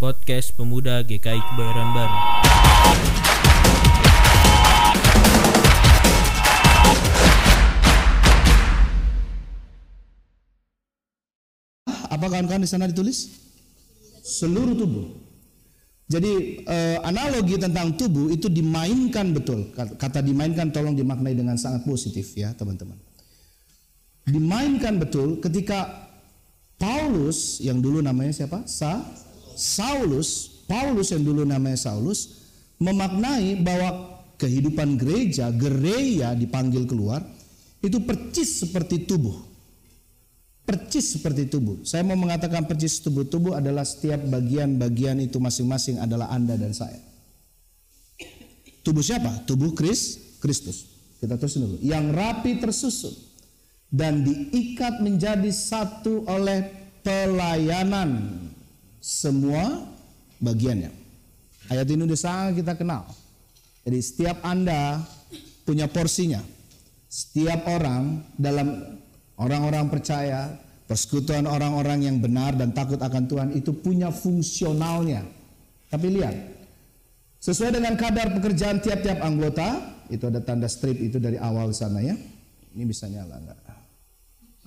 Podcast Pemuda GKI Kebayoran Baru. Apa kawan-kawan di sana ditulis? Seluruh tubuh. Jadi eh, analogi tentang tubuh itu dimainkan betul. Kata dimainkan tolong dimaknai dengan sangat positif ya teman-teman. Dimainkan betul ketika Paulus yang dulu namanya siapa? Sa Saulus, Paulus yang dulu namanya Saulus memaknai bahwa kehidupan gereja, gereja dipanggil keluar itu percis seperti tubuh percis seperti tubuh. Saya mau mengatakan percis tubuh. Tubuh adalah setiap bagian-bagian itu masing-masing adalah Anda dan saya. Tubuh siapa? Tubuh Kris, Kristus. Kita terusin dulu. Yang rapi tersusun dan diikat menjadi satu oleh pelayanan semua bagiannya. Ayat ini sudah sangat kita kenal. Jadi setiap Anda punya porsinya. Setiap orang dalam Orang-orang percaya, persekutuan orang-orang yang benar dan takut akan Tuhan itu punya fungsionalnya. Tapi lihat, sesuai dengan kadar pekerjaan tiap-tiap anggota, itu ada tanda strip itu dari awal sana ya. Ini bisa nyala enggak?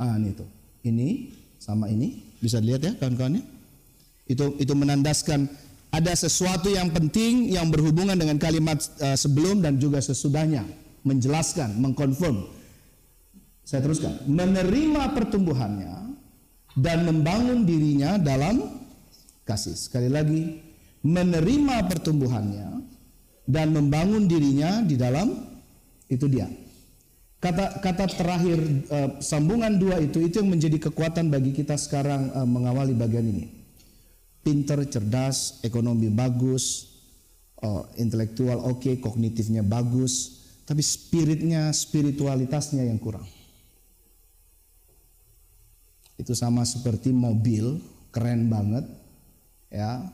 Ah, ini tuh. Ini sama ini bisa dilihat ya kawan-kawannya. Itu itu menandaskan ada sesuatu yang penting yang berhubungan dengan kalimat uh, sebelum dan juga sesudahnya, menjelaskan, mengkonfirm saya teruskan. Menerima pertumbuhannya dan membangun dirinya dalam kasih. Sekali lagi, menerima pertumbuhannya dan membangun dirinya di dalam itu dia. Kata kata terakhir uh, sambungan dua itu itu yang menjadi kekuatan bagi kita sekarang uh, mengawali bagian ini. Pinter, cerdas, ekonomi bagus, uh, intelektual oke, okay, kognitifnya bagus, tapi spiritnya, spiritualitasnya yang kurang. Itu sama seperti mobil, keren banget. Ya,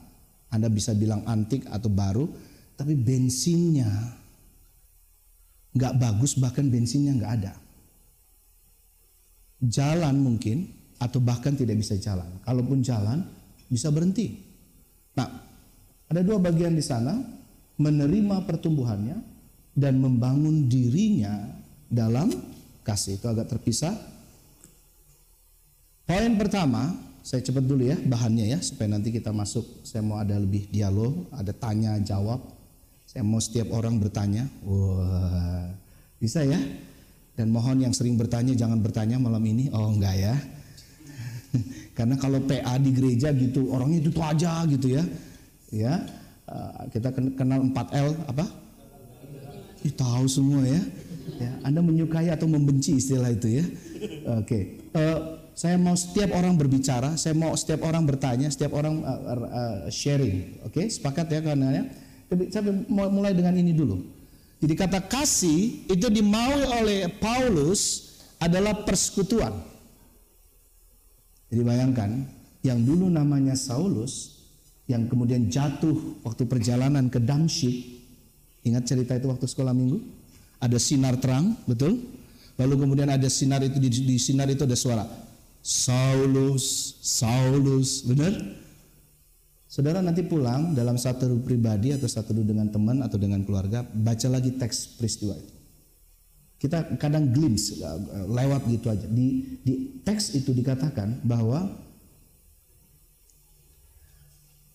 Anda bisa bilang antik atau baru, tapi bensinnya nggak bagus, bahkan bensinnya nggak ada. Jalan mungkin, atau bahkan tidak bisa jalan. Kalaupun jalan, bisa berhenti. Nah, ada dua bagian di sana, menerima pertumbuhannya dan membangun dirinya dalam kasih. Itu agak terpisah, Poin pertama, saya cepat dulu ya bahannya ya supaya nanti kita masuk. Saya mau ada lebih dialog, ada tanya jawab. Saya mau setiap orang bertanya. Wah, bisa ya? Dan mohon yang sering bertanya jangan bertanya malam ini. Oh enggak ya. Karena kalau PA di gereja gitu orangnya itu tuh aja gitu ya. Ya, uh, kita kenal 4L apa? Ih, tahu semua ya. ya. Anda menyukai atau membenci istilah itu ya. Oke. Uh, eh, saya mau setiap orang berbicara, saya mau setiap orang bertanya, setiap orang uh, uh, sharing. Oke, sepakat ya karena ya. Saya mulai dengan ini dulu. Jadi kata kasih itu dimaui oleh Paulus adalah persekutuan. Jadi bayangkan yang dulu namanya Saulus yang kemudian jatuh waktu perjalanan ke Damsyik. Ingat cerita itu waktu sekolah minggu? Ada sinar terang, betul? Lalu kemudian ada sinar itu di, di sinar itu ada suara Saulus, Saulus, benar? Saudara nanti pulang dalam satu pribadi atau satu dengan teman atau dengan keluarga, baca lagi teks peristiwa itu. Kita kadang glimpse lewat gitu aja. Di, di teks itu dikatakan bahwa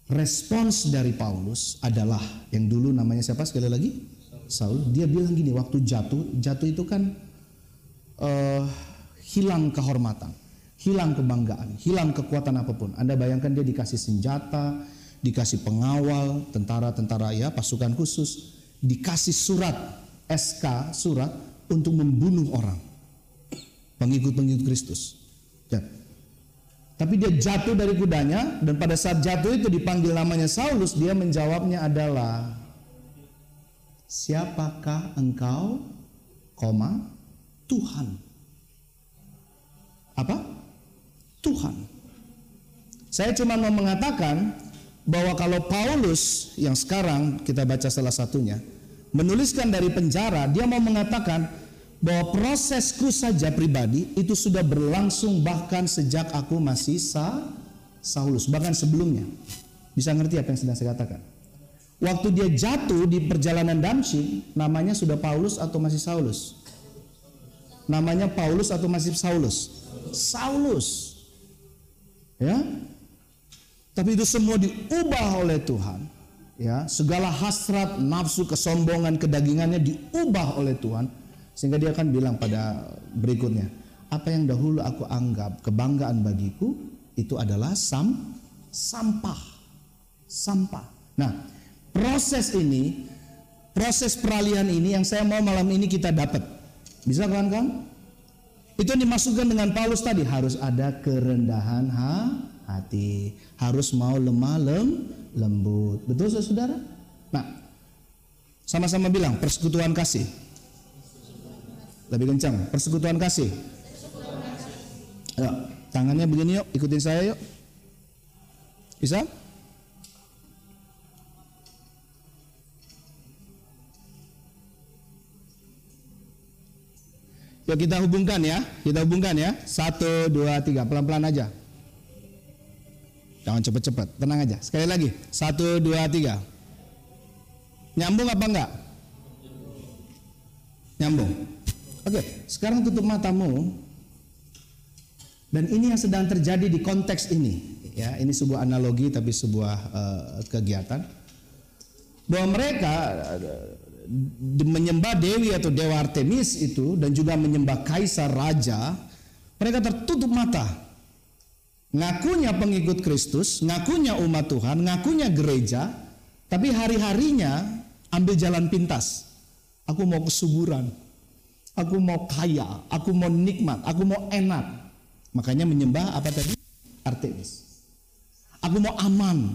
respons dari Paulus adalah yang dulu namanya siapa sekali lagi? Saul. Dia bilang gini, waktu jatuh, jatuh itu kan uh, hilang kehormatan hilang kebanggaan, hilang kekuatan apa pun. Anda bayangkan dia dikasih senjata, dikasih pengawal, tentara-tentara ya, pasukan khusus, dikasih surat SK surat untuk membunuh orang. Pengikut-pengikut Kristus. Ya. Tapi dia jatuh dari kudanya dan pada saat jatuh itu dipanggil namanya Saulus, dia menjawabnya adalah Siapakah engkau? Koma Tuhan. Apa? Tuhan. Saya cuma mau mengatakan bahwa kalau Paulus yang sekarang kita baca salah satunya menuliskan dari penjara, dia mau mengatakan bahwa prosesku saja pribadi itu sudah berlangsung bahkan sejak aku masih sa Saulus, bahkan sebelumnya. Bisa ngerti apa yang sedang saya katakan? Waktu dia jatuh di perjalanan Damsyik, namanya sudah Paulus atau masih Saulus? Namanya Paulus atau masih Saulus? Saulus. Ya. Tapi itu semua diubah oleh Tuhan. Ya, segala hasrat, nafsu, kesombongan, kedagingannya diubah oleh Tuhan sehingga dia akan bilang pada berikutnya, apa yang dahulu aku anggap kebanggaan bagiku itu adalah sam sampah. Sampah. Nah, proses ini, proses peralihan ini yang saya mau malam ini kita dapat. Bisa kawan-kawan? Itu dimasukkan dengan Paulus tadi harus ada kerendahan ha, hati, harus mau lemah lem, lembut. Betul saudara? Nah, sama-sama bilang persekutuan kasih. Lebih kencang, persekutuan kasih. Ayo, tangannya begini yuk, ikutin saya yuk. Bisa? Yuk kita hubungkan ya, kita hubungkan ya. Satu, dua, tiga, pelan-pelan aja. Jangan cepet-cepet, tenang aja. Sekali lagi, satu, dua, tiga. Nyambung apa enggak? Nyambung. Oke, sekarang tutup matamu. Dan ini yang sedang terjadi di konteks ini. Ya, ini sebuah analogi tapi sebuah uh, kegiatan. Bahwa mereka menyembah dewi atau dewa Artemis itu dan juga menyembah kaisar raja, mereka tertutup mata. Ngakunya pengikut Kristus, ngakunya umat Tuhan, ngakunya gereja, tapi hari-harinya ambil jalan pintas. Aku mau kesuburan, aku mau kaya, aku mau nikmat, aku mau enak. Makanya menyembah apa tadi? Artemis. Aku mau aman,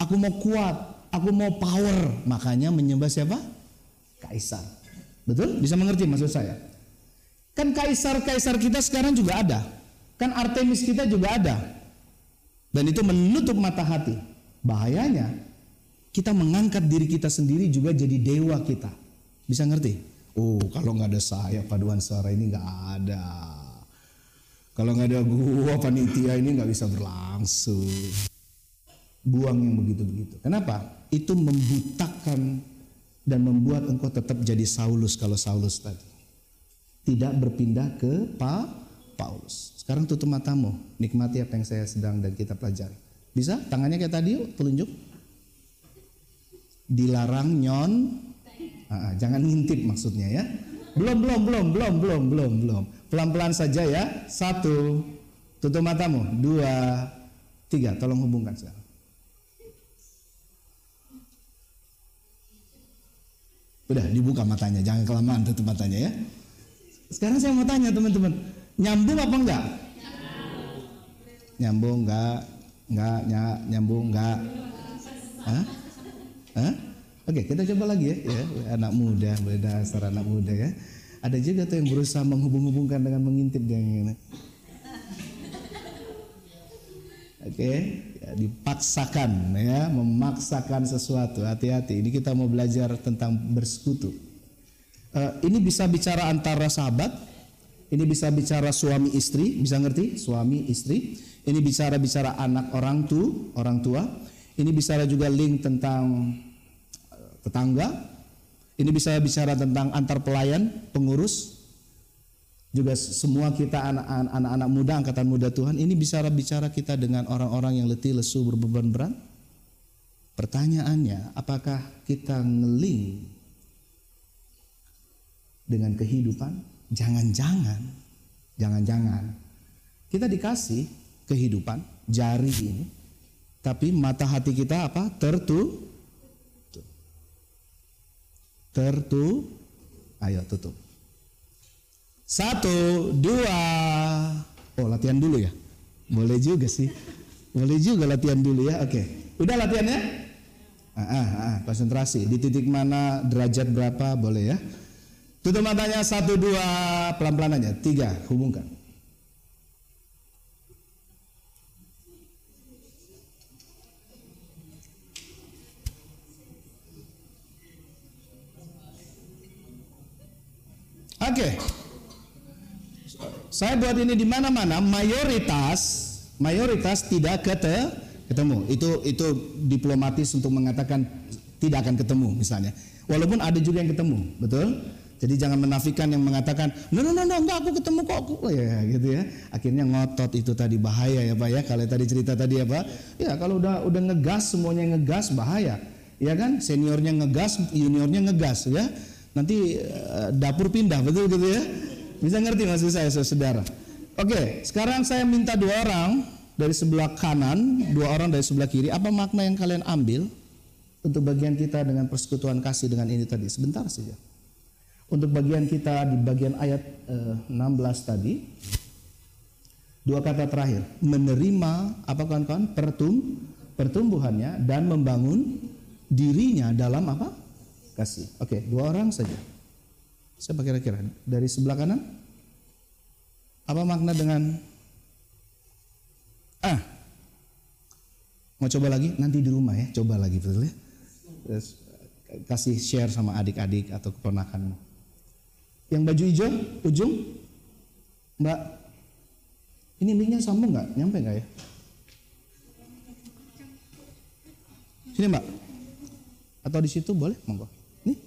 aku mau kuat, aku mau power. Makanya menyembah siapa? kaisar. Betul? Bisa mengerti maksud saya? Kan kaisar-kaisar kita sekarang juga ada. Kan Artemis kita juga ada. Dan itu menutup mata hati. Bahayanya kita mengangkat diri kita sendiri juga jadi dewa kita. Bisa ngerti? Oh, kalau nggak ada saya paduan suara ini nggak ada. Kalau nggak ada gua panitia ini nggak bisa berlangsung. Buang yang begitu-begitu. Kenapa? Itu membutakan dan membuat engkau tetap jadi Saulus kalau Saulus tadi. Tidak berpindah ke pa Paulus. Sekarang tutup matamu, nikmati apa yang saya sedang dan kita pelajari. Bisa? Tangannya kayak tadi yuk, telunjuk. Dilarang nyon, ah, jangan ngintip maksudnya ya. Belum, belum, belum, belum, belum, belum, belum. Pelan-pelan saja ya. Satu, tutup matamu. Dua, tiga. Tolong hubungkan sekarang. Udah dibuka matanya, jangan kelamaan tutup matanya ya. Sekarang saya mau tanya teman-teman, nyambung apa enggak? Nyambung enggak? Enggak, ny nyambung enggak? Hah? Hah? Oke, kita coba lagi ya, ya anak muda, dasar anak muda ya. Ada juga tuh yang berusaha menghubung-hubungkan dengan mengintip yang ini. Oke, ya, dipaksakan ya, memaksakan sesuatu. Hati-hati. Ini kita mau belajar tentang bersekutu. Uh, ini bisa bicara antara sahabat, ini bisa bicara suami istri, bisa ngerti? Suami istri. Ini bicara bicara anak orang tu, orang tua. Ini bicara juga link tentang eh, tetangga. Ini bisa bicara tentang antar pelayan, pengurus, juga semua kita anak-anak muda angkatan muda Tuhan ini bicara bicara kita dengan orang-orang yang letih lesu berbeban berat pertanyaannya apakah kita ngeling dengan kehidupan jangan-jangan jangan-jangan kita dikasih kehidupan jari ini tapi mata hati kita apa tertu tertu ayo tutup satu, dua. Oh latihan dulu ya? Boleh juga sih. Boleh juga latihan dulu ya. Oke. Udah latihannya? Ah, ah, ah, konsentrasi. Di titik mana, derajat berapa, boleh ya. Tutup matanya, satu, dua, pelan-pelan aja. Tiga, hubungkan. Oke. Okay. Saya buat ini di mana-mana mayoritas mayoritas tidak kete, ketemu. Itu itu diplomatis untuk mengatakan tidak akan ketemu misalnya. Walaupun ada juga yang ketemu, betul? Jadi jangan menafikan yang mengatakan, no no no, no enggak aku ketemu kok, aku oh, ya gitu ya. Akhirnya ngotot itu tadi bahaya ya pak ya. Kalau tadi cerita tadi ya pak, ya kalau udah udah ngegas semuanya ngegas bahaya, ya kan? Seniornya ngegas, juniornya ngegas ya. Nanti uh, dapur pindah betul gitu ya. Bisa ngerti maksud saya saudara? Oke, sekarang saya minta dua orang dari sebelah kanan, dua orang dari sebelah kiri. Apa makna yang kalian ambil untuk bagian kita dengan persekutuan kasih dengan ini tadi? Sebentar saja. Untuk bagian kita di bagian ayat eh, 16 tadi, dua kata terakhir, menerima apa kawan-kawan pertum pertumbuhannya dan membangun dirinya dalam apa? Kasih. Oke, dua orang saja. Siapa kira-kira dari sebelah kanan? Apa makna dengan ah mau coba lagi nanti di rumah ya coba lagi betul ya kasih share sama adik-adik atau keponakanmu yang baju hijau ujung mbak ini mic sambung nggak nyampe nggak ya sini mbak atau di situ boleh monggo nih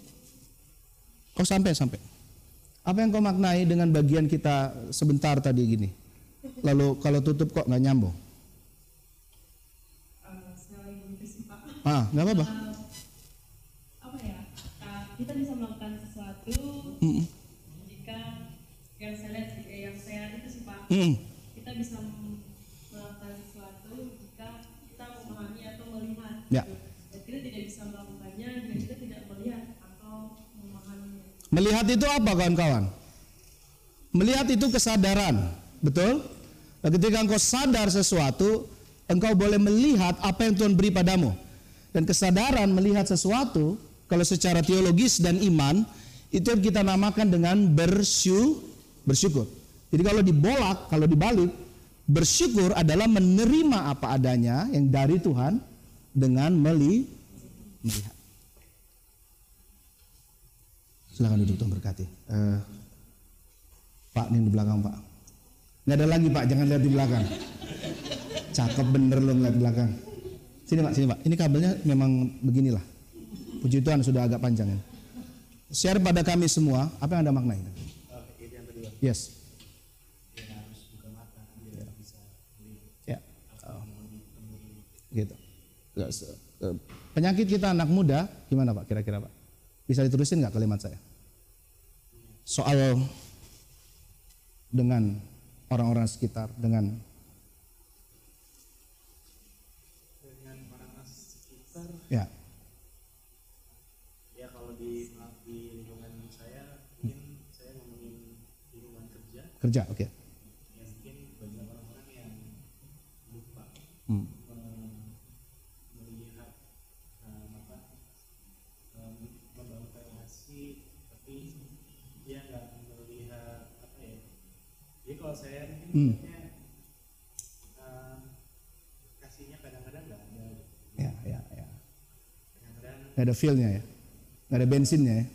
oh sampai sampai apa yang kau maknai dengan bagian kita sebentar tadi gini? Lalu kalau tutup kok nggak nyambung? Ah, nggak apa-apa. apa ya? Kita bisa melakukan sesuatu mm -mm. Yang saya lihat eh, yang saya itu sih pak, mm -mm. kita bisa melakukan sesuatu jika kita memahami atau melihat. Ya. Dan kita tidak bisa melakukannya jika kita tidak melihat atau memahaminya. Melihat itu apa kawan-kawan? Melihat itu kesadaran, betul? Nah, ketika engkau sadar sesuatu, engkau boleh melihat apa yang Tuhan beri padamu. Dan kesadaran melihat sesuatu, kalau secara teologis dan iman, itu yang kita namakan dengan bersyukur. Bersyukur. Jadi kalau dibolak, kalau dibalik, bersyukur adalah menerima apa adanya yang dari Tuhan dengan melihat. Silakan duduk Tuhan berkati. Uh, pak ini di belakang Pak. Nggak ada lagi Pak, jangan lihat di belakang. Cakep bener lo ngeliat belakang. Sini Pak, sini Pak. Ini kabelnya memang beginilah. Puji Tuhan sudah agak panjang ya. Share pada kami semua apa yang ada makna itu. Yes. Ya. Oh. Gitu. Penyakit kita anak muda gimana Pak kira-kira Pak? Bisa diterusin nggak kalimat saya? Soal dengan orang-orang sekitar, dengan dengan orang-orang sekitar. Ya. Ya apa ya jadi kalau saya mungkin Hmm. kasihnya kadang-kadang nggak ada Ya, ya, ya. kadang-kadang Nggak ada feel-nya ya. Nggak ada bensinnya ya.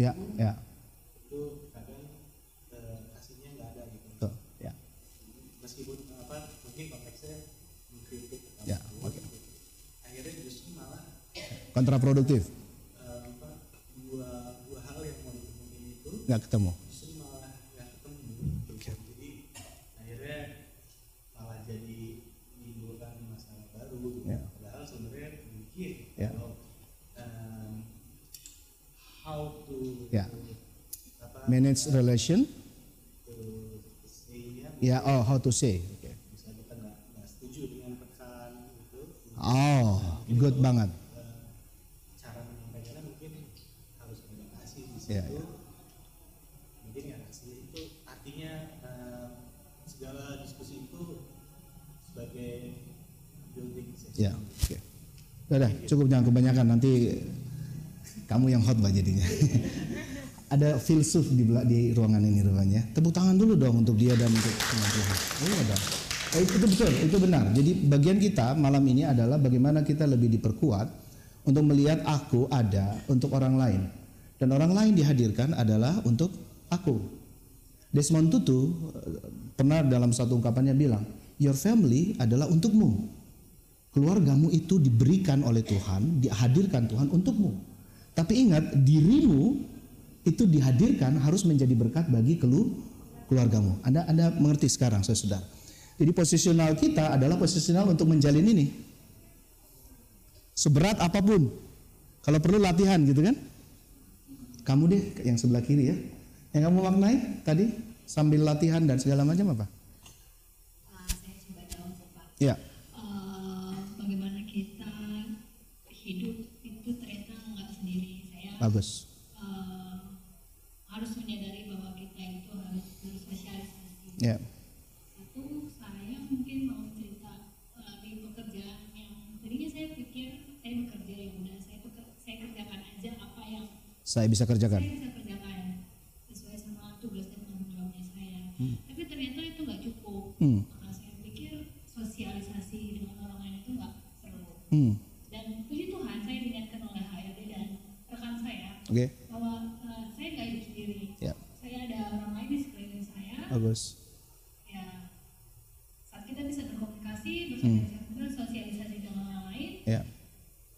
Ya, ya. itu kadang eh, kasihnya nggak ada gitu Tuh, ya. meskipun apa mungkin konteksnya mengkritik Ya, oke. gitu. akhirnya justru malah Kontraproduktif. eh, apa dua dua hal yang mau ditemuin itu Nggak ketemu. Ya. Manage relation. Ya, oh, how to say. Oh, good banget. cara menyampaikannya mungkin harus ada kasih di situ Iya, iya. mungkin ya kasih itu artinya eh, segala diskusi itu sebagai building session Ya, oke. Udah, cukup jangan kebanyakan nanti kamu yang khotbah jadinya. ada filsuf di di ruangan ini rupanya. Tepuk tangan dulu dong untuk dia dan untuk teman-teman. Iya dong. Eh, itu betul, itu benar. Jadi bagian kita malam ini adalah bagaimana kita lebih diperkuat untuk melihat aku ada untuk orang lain dan orang lain dihadirkan adalah untuk aku. Desmond Tutu eh, pernah dalam satu ungkapannya bilang, your family adalah untukmu. Keluargamu itu diberikan oleh Tuhan, dihadirkan Tuhan untukmu. Tapi ingat, dirimu itu dihadirkan harus menjadi berkat bagi kelu keluargamu. Anda Anda mengerti sekarang, saya sudah. Jadi posisional kita adalah posisional untuk menjalin ini. Seberat apa pun. Kalau perlu latihan gitu kan? Kamu deh yang sebelah kiri ya. Yang kamu maknai tadi sambil latihan dan segala macam apa? Ah. Ya. Bagus. eh, harus menyadari bahwa kita itu harus bersosialisasi. Ya. Satu, saya mungkin mau cerita eh, di pekerjaan yang tadinya saya pikir saya bekerja ya udah saya peker- saya kerjakan aja apa yang Saya bisa kerjakan. saya bisa kerjakan sesuai sama tugas dan tanggung jawabnya saya. Tapi ternyata itu nggak cukup. Hmm. Saya pikir sosialisasi dengan orang lain itu nggak perlu. Hmm. Dan puji Tuhan saya diingatkan oleh HRD dan rekan Oke. bahwa eh, saya nggak hidup sendiri. Ya. Saya ada orang lain di sekeliling saya. Bagus. Ya, saat kita bisa berkomunikasi, Hmm. bersosialisasi, bersosialisasi dengan orang lain, Ya.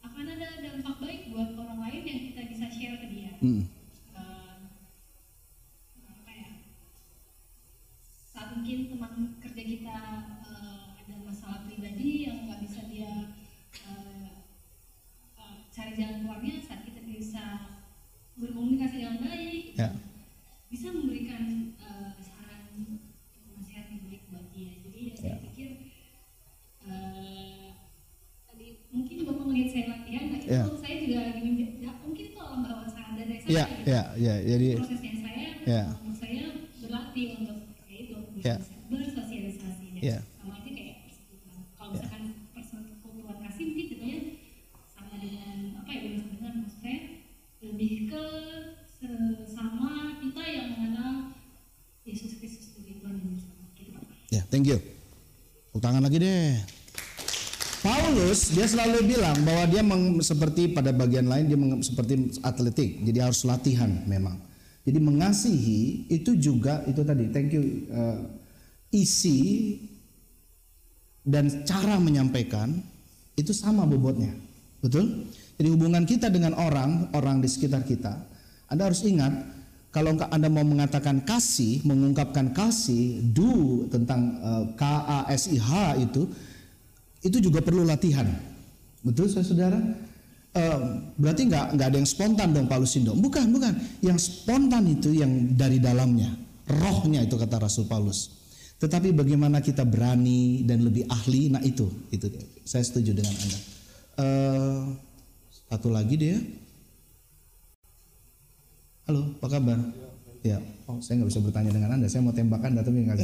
akan ada dampak baik buat orang lain yang kita bisa share ke dia. Hmm. Eh, apa ya? Saat mungkin teman kerja kita eh, ada masalah pribadi yang nggak bisa dia eh, eh, cari jalan keluarnya, itu Ya. saya juga lagi menja- ya, mungkin itu alam bawah sadar dari saya. Ya, gitu. ya, ya. Jadi prosesnya saya, Ya. saya berlatih untuk kayak itu Ya. bersosialisasi Ya. sama aja kayak. Kalau Ya. misalkan persekutuan kasih mungkin jadinya sama dengan apa ya dengan dengan maksud saya lebih ke sesama kita yang mengenal Yesus Kristus sebagai Tuhan dan Juru Selamat. Gitu, Pak. Ya, thank you. Tepuk tangan lagi deh. Paulus dia selalu bilang bahwa dia meng- seperti pada bagian lain dia meng- seperti atletik, jadi harus latihan memang. Jadi mengasihi itu juga itu tadi, thank you. eh, isi dan cara menyampaikan itu sama bobotnya, betul? Jadi hubungan kita dengan orang, orang di sekitar kita, Anda harus ingat kalau Anda mau mengatakan kasih, mengungkapkan kasih, do tentang eh, K A S I H itu, itu juga perlu latihan, betul saudara? Berarti nggak nggak ada yang spontan dong Paulus Sindo, bukan bukan, yang spontan itu yang dari dalamnya, rohnya itu kata Rasul Paulus. Tetapi bagaimana kita berani dan lebih ahli, nah itu, itu saya setuju dengan anda. Eh, satu lagi dia, halo, apa kabar? Ya, oh saya nggak bisa bertanya dengan anda, saya mau tembakan tapi nggak.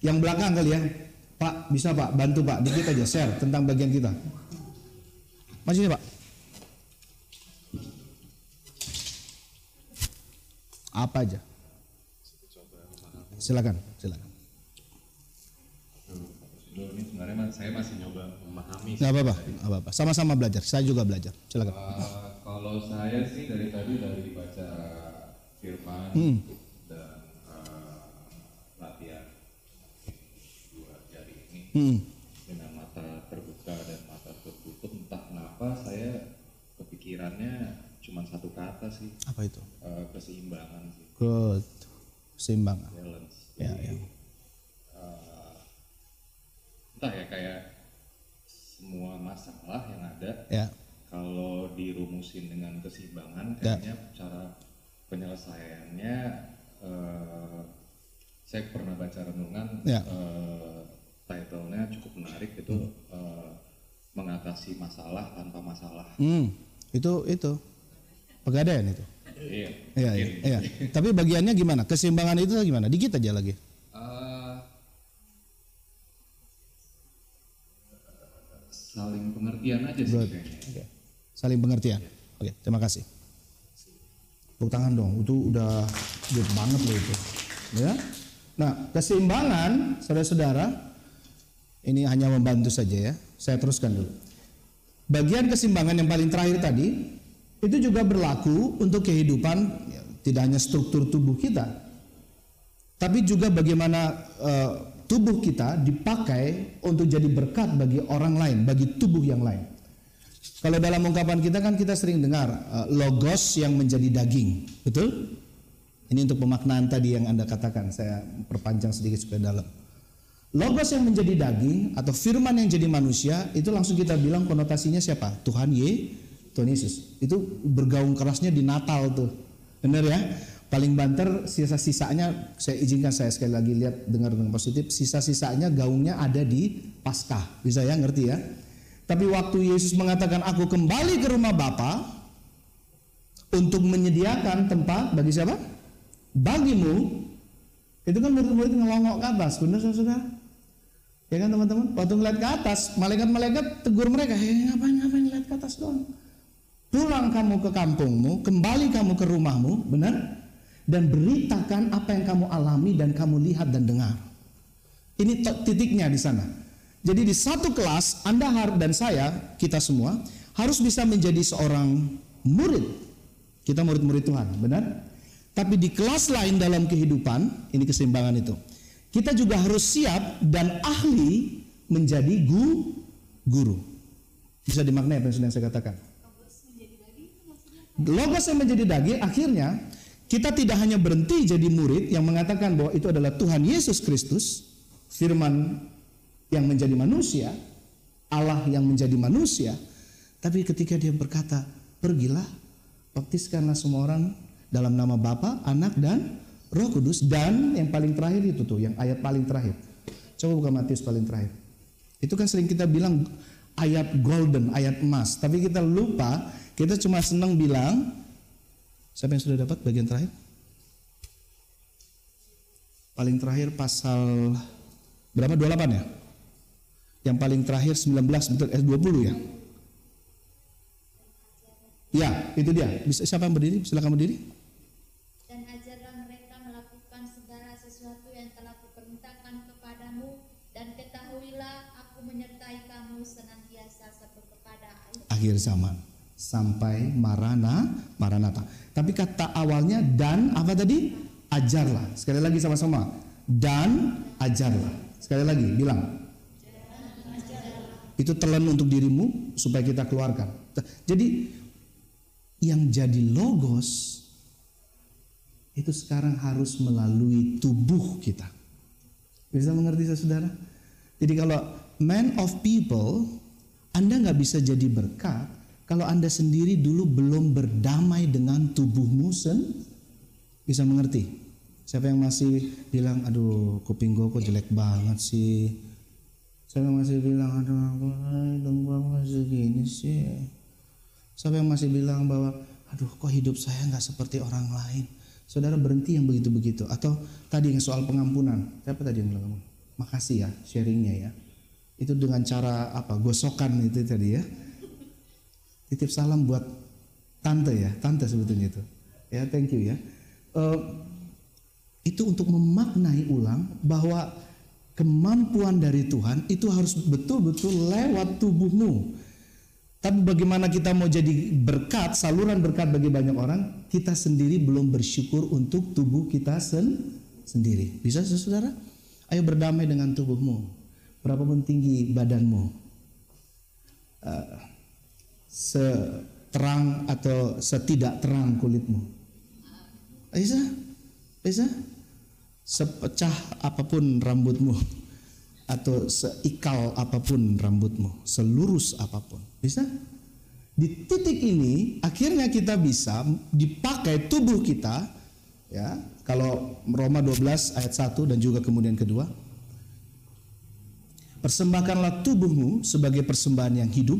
Yang belakang kali ya, Pak, bisa Pak, bantu Pak, dikit aja share tentang bagian kita. Maju sini Pak. Apa aja? Silakan, silakan. Ini sebenarnya saya masih nyoba memahami. Nggak apa-apa, apa-apa. Sama-sama belajar. Saya juga belajar. Silakan. Eh, kalau saya sih dari tadi dari baca firman Hmm. dan eh, latihan dua jari ini Hmm. dengan mata terbuka dan mata tertutup entah kenapa saya kepikirannya cuma satu kata sih Apa itu? eh, keseimbangan sih Good. Seimbang. balance. Ya, Jadi, ya. eh, entah ya kayak semua masalah yang ada Ya. kalau dirumusin dengan keseimbangan Ya. kayaknya cara penyelesaiannya eh, saya pernah baca renungan Ya. eh, titlenya cukup menarik itu eh, mengatasi masalah tanpa masalah Hmm. Itu itu. Pegadaian itu. iya Iya, iya, iya. Tapi bagiannya gimana? Keseimbangan itu gimana? Dikit aja lagi. Eh, saling pengertian aja sih Good. kayaknya Oke. Saling pengertian. Oke, terima kasih. Tepuk tangan dong. Itu udah good banget loh itu. Ya. Nah, keseimbangan saudara-saudara ini hanya membantu saja ya. Saya teruskan dulu. bagian keseimbangan yang paling terakhir tadi itu juga berlaku untuk kehidupan ya, tidak hanya struktur tubuh kita, tapi juga bagaimana eh, tubuh kita dipakai untuk jadi berkat bagi orang lain, bagi tubuh yang lain. Kalau dalam ungkapan kita kan kita sering dengar eh, logos yang menjadi daging, betul? Ini untuk pemaknaan tadi yang Anda katakan, saya perpanjang sedikit supaya dalam. Logos yang menjadi daging atau firman yang jadi manusia itu langsung kita bilang konotasinya siapa? Tuhan Ye, Tuhan Yesus. Itu bergaung kerasnya di Natal tuh. Benar ya? Paling banter sisa-sisanya saya izinkan saya sekali lagi lihat dengar dengan positif, sisa-sisanya gaungnya ada di Paskah. Bisa ya ngerti ya? Tapi waktu Yesus mengatakan aku kembali ke rumah Bapa untuk menyediakan tempat bagi siapa? Bagimu. Itu kan murid-murid ngelongok ke atas, benar saudara? Ya kan teman-teman? Waktu ngeliat ke atas, malaikat-malaikat tegur mereka, hei ngapain ngapain ngeliat ke atas doang? Pulang kamu ke kampungmu, kembali kamu ke rumahmu, benar? Dan beritakan apa yang kamu alami dan kamu lihat dan dengar. Ini titiknya di sana. Jadi di satu kelas, Anda dan saya, kita semua, harus bisa menjadi seorang murid. Kita murid-murid Tuhan, benar? Tapi di kelas lain dalam kehidupan, ini keseimbangan itu. Kita juga harus siap dan ahli menjadi gu, guru. Bisa dimaknai apa yang saya katakan? Logos yang menjadi daging akhirnya kita tidak hanya berhenti jadi murid yang mengatakan bahwa itu adalah Tuhan Yesus Kristus, firman yang menjadi manusia, Allah yang menjadi manusia, tapi ketika dia berkata, "Pergilah, baptiskanlah semua orang dalam nama Bapa, Anak dan Roh Kudus." Dan yang paling terakhir itu tuh, yang ayat paling terakhir. Coba buka Matius paling terakhir. Itu kan sering kita bilang ayat golden, ayat emas, tapi kita lupa kita cuma senang bilang, siapa yang sudah dapat bagian terakhir? Paling terakhir pasal berapa? 28 ya? Yang paling terakhir 19 betul eh 20 ya? Ya, itu dia. Bisa siapa yang berdiri? Silakan berdiri. Dan ajarlah mereka melakukan segala sesuatu yang telah kuperintahkan kepadamu dan ketahuilah aku menyertai kamu senantiasa sampai kepada akhir zaman sampai marana maranata. Tapi kata awalnya dan apa tadi? Ajarlah. Sekali lagi sama-sama. Dan ajarlah. Sekali lagi bilang. Itu telan untuk dirimu supaya kita keluarkan. Jadi yang jadi logos itu sekarang harus melalui tubuh kita. Bisa mengerti saudara? Jadi kalau man of people, Anda nggak bisa jadi berkat kalau Anda sendiri dulu belum berdamai dengan tubuhmu sen bisa mengerti. Siapa yang masih bilang, aduh kuping gue kok jelek banget sih. Siapa yang masih bilang, aduh hidung gue masih gini sih. Siapa yang masih bilang bahwa, aduh kok hidup saya nggak seperti orang lain. Saudara berhenti yang begitu-begitu. Atau tadi yang soal pengampunan. Siapa tadi yang bilang? Makasih ya sharingnya ya. Itu dengan cara apa? Gosokan itu tadi ya titip salam buat tante ya, tante sebetulnya itu. Ya, thank you ya. Uh, itu untuk memaknai ulang bahwa kemampuan dari Tuhan itu harus betul-betul lewat tubuhmu. Tapi bagaimana kita mau jadi berkat, saluran berkat bagi banyak orang, kita sendiri belum bersyukur untuk tubuh kita sen sendiri. Bisa saudara? Ayo berdamai dengan tubuhmu. Berapapun tinggi badanmu. Uh, seterang atau setidak terang kulitmu. Bisa? Bisa? Sepecah apa pun rambutmu atau seikal apa pun rambutmu, selurus apa pun. Bisa? Di titik ini akhirnya kita bisa dipakai tubuh kita ya. Kalau Roma 12 ayat 1 dan juga kemudian kedua Persembahkanlah tubuhmu sebagai persembahan yang hidup,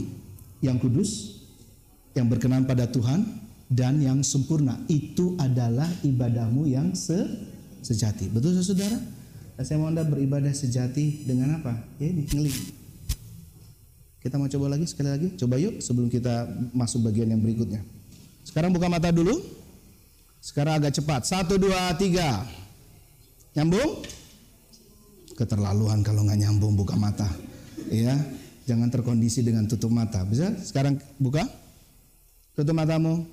yang kudus, yang berkenan pada Tuhan dan yang sempurna. Itu adalah ibadahmu yang se sejati. Betul saudara? Saya mau Anda beribadah sejati dengan apa? Ya ini ngeling. Kita mau coba lagi sekali lagi. Coba yuk sebelum kita masuk bagian yang berikutnya. Sekarang buka mata dulu. Sekarang agak cepat. Satu, dua, tiga. Nyambung? Keterlaluan kalau nggak nyambung buka mata. Ya. Jangan terkondisi dengan tutup mata. Bisa? Sekarang buka. Tutup matamu.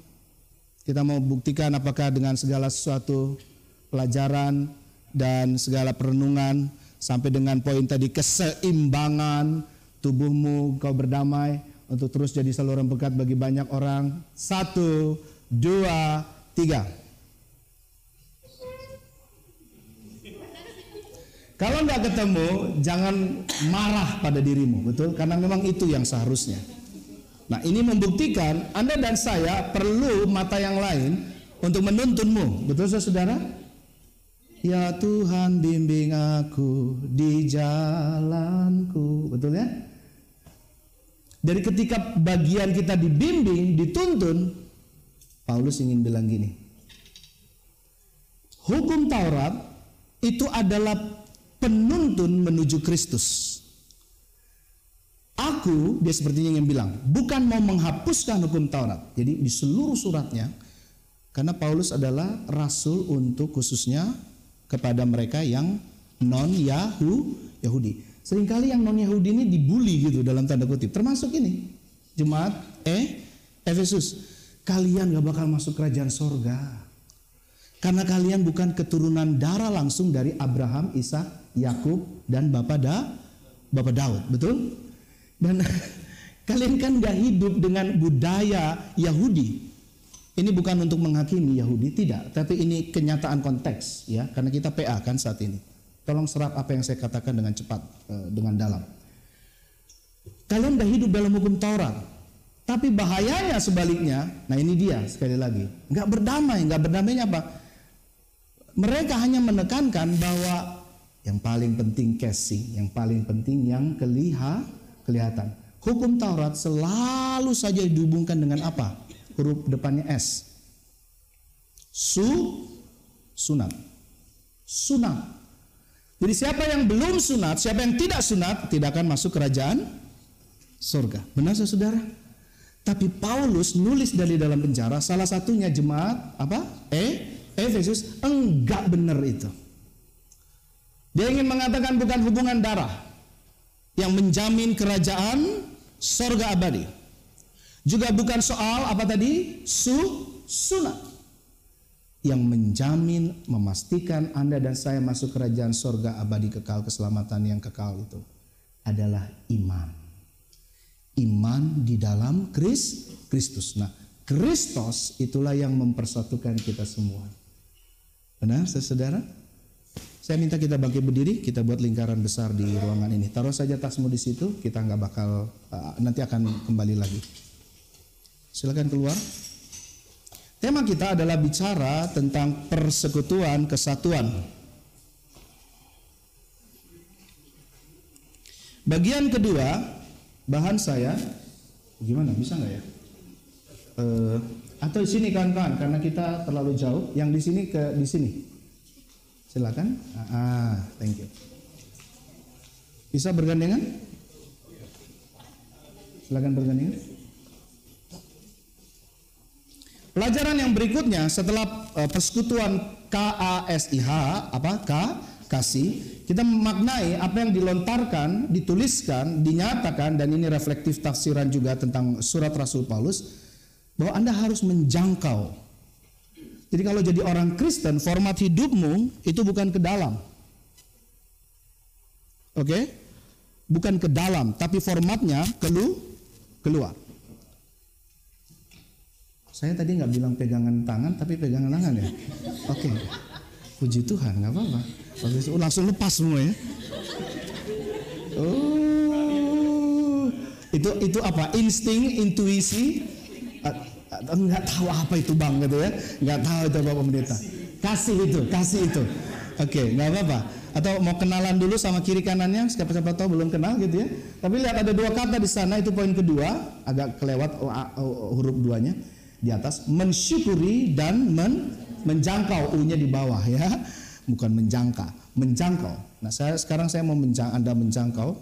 Kita mau buktikan apakah dengan segala sesuatu pelajaran dan segala perenungan sampai dengan poin tadi keseimbangan tubuhmu kau berdamai untuk terus jadi saluran berkat bagi banyak orang. Satu, dua, tiga. Kalau nggak ketemu, jangan marah pada dirimu, betul? Karena memang itu yang seharusnya. Nah, ini membuktikan Anda dan saya perlu mata yang lain untuk menuntunmu, betul saudara? Ya Tuhan bimbing aku di jalanku, betul ya? Dari ketika bagian kita dibimbing, dituntun, Paulus ingin bilang gini. Hukum Taurat itu adalah penuntun menuju Kristus. Aku, dia sepertinya ingin bilang, bukan mau menghapuskan hukum Taurat. Jadi di seluruh suratnya, karena Paulus adalah rasul untuk khususnya kepada mereka yang non Yahu Yahudi. Seringkali yang non Yahudi ini dibully gitu dalam tanda kutip, termasuk ini jemaat eh Efesus. Kalian gak bakal masuk kerajaan sorga. Karena kalian bukan keturunan darah langsung dari Abraham, Ishak, Yakub dan Bapak Da, Bapak Daud, betul? Dan kalian kan gak hidup dengan budaya Yahudi. Ini bukan untuk menghakimi Yahudi, tidak. Tapi ini kenyataan konteks, ya. Karena kita PA kan saat ini. Tolong serap apa yang saya katakan dengan cepat, eh, dengan dalam. Kalian udah hidup dalam hukum Taurat, tapi bahayanya sebaliknya. Nah ini dia sekali lagi, nggak berdamai, nggak berdamainya apa? Mereka hanya menekankan bahwa yang paling penting casing, yang paling penting yang keliha, kelihatan. Hukum Taurat selalu saja dihubungkan dengan apa? Huruf depannya S. Su, sunat. Sunat. Jadi siapa yang belum sunat, siapa yang tidak sunat, tidak akan masuk kerajaan surga. Benar saudara? Tapi Paulus nulis dari dalam penjara, salah satunya jemaat apa? Eh, Efesus enggak benar itu. Dia ingin mengatakan bukan hubungan darah yang menjamin kerajaan sorga abadi. Juga bukan soal apa tadi? Su sunat. Yang menjamin, memastikan Anda dan saya masuk kerajaan sorga abadi kekal, keselamatan yang kekal itu adalah iman. Iman di dalam Kris, Kristus. Nah, Kristus itulah yang mempersatukan kita semua. Benar, saudara? Saya minta kita bangkit berdiri, kita buat lingkaran besar di ruangan ini. Taruh saja tasmu di situ, kita nggak bakal uh, nanti akan kembali lagi. Silakan keluar. Tema kita adalah bicara tentang persekutuan kesatuan. Bagian kedua, bahan saya, gimana bisa nggak ya? Uh, atau di sini kan-kan, karena kita terlalu jauh. Yang di sini ke di sini. Silakan. Ah, thank you. Bisa bergandengan? Silakan bergandengan. Pelajaran yang berikutnya setelah uh, persekutuan KASIH apa K kasih kita memaknai apa yang dilontarkan, dituliskan, dinyatakan dan ini reflektif tafsiran juga tentang surat Rasul Paulus bahwa Anda harus menjangkau jadi kalau jadi orang Kristen, format hidupmu itu bukan ke dalam. Oke? Okay? Bukan ke dalam, tapi formatnya kelu keluar. Saya tadi nggak bilang pegangan tangan, tapi pegangan tangan ya. Oke. Okay. Puji Tuhan, nggak apa-apa. Langsung lepas semua ya. Oh, itu itu apa? Insting, intuisi, nggak tahu apa itu bang gitu ya. Nggak tahu itu bapak pendeta kasih itu kasih itu. Oke okay, nggak apa-apa. Atau mau kenalan dulu sama kiri kanannya siapa siapa tahu belum kenal gitu ya. Tapi lihat ada dua kata di sana itu poin kedua agak kelewat huruf duanya di atas. Mensyukuri dan men, menjangkau u-nya di bawah ya. Bukan menjangka menjangkau. Nah saya sekarang saya mau menjang, anda menjangkau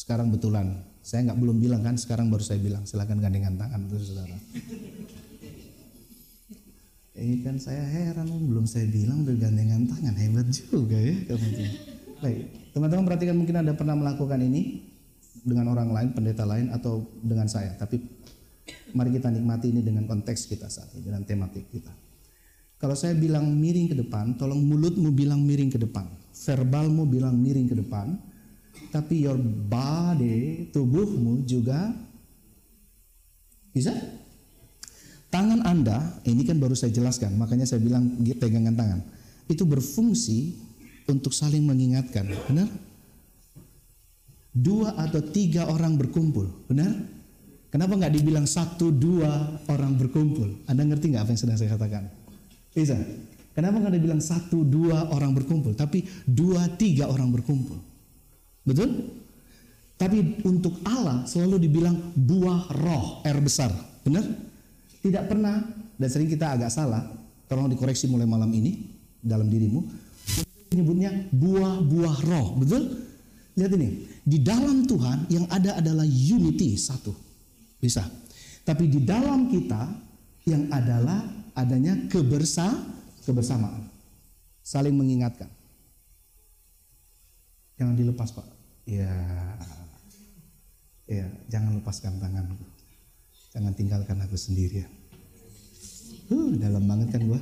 sekarang betulan saya nggak belum bilang kan, sekarang baru saya bilang. Silakan gandengan tangan itu saudara. Ini kan saya heran, belum saya bilang udah gandengan tangan hebat juga ya Baik, teman-teman perhatikan mungkin ada pernah melakukan ini dengan orang lain, pendeta lain atau dengan saya. Tapi mari kita nikmati ini dengan konteks kita saat ini, dengan tematik kita. Kalau saya bilang miring ke depan, tolong mulutmu bilang miring ke depan. Verbalmu bilang miring ke depan. Tapi your body, tubuhmu juga bisa. Tangan Anda, ini kan baru saya jelaskan, makanya saya bilang pegangan tangan. Itu berfungsi untuk saling mengingatkan, benar? Dua atau tiga orang berkumpul, benar? Kenapa nggak dibilang satu dua orang berkumpul? Anda ngerti nggak apa yang sedang saya katakan? Bisa. Kenapa nggak dibilang satu dua orang berkumpul, tapi dua tiga orang berkumpul? Betul? Tapi untuk Allah selalu dibilang buah roh, R besar, benar? Tidak pernah dan sering kita agak salah. Tolong dikoreksi mulai malam ini dalam dirimu. Menyebutnya buah-buah roh, betul? Lihat ini, di dalam Tuhan yang ada adalah unity satu, bisa. Tapi di dalam kita yang adalah adanya kebersa kebersamaan, saling mengingatkan. Jangan dilepas pak. Ya, ya, jangan lepaskan tanganku. Jangan tinggalkan aku sendirian. Uh, dalam banget kan gua.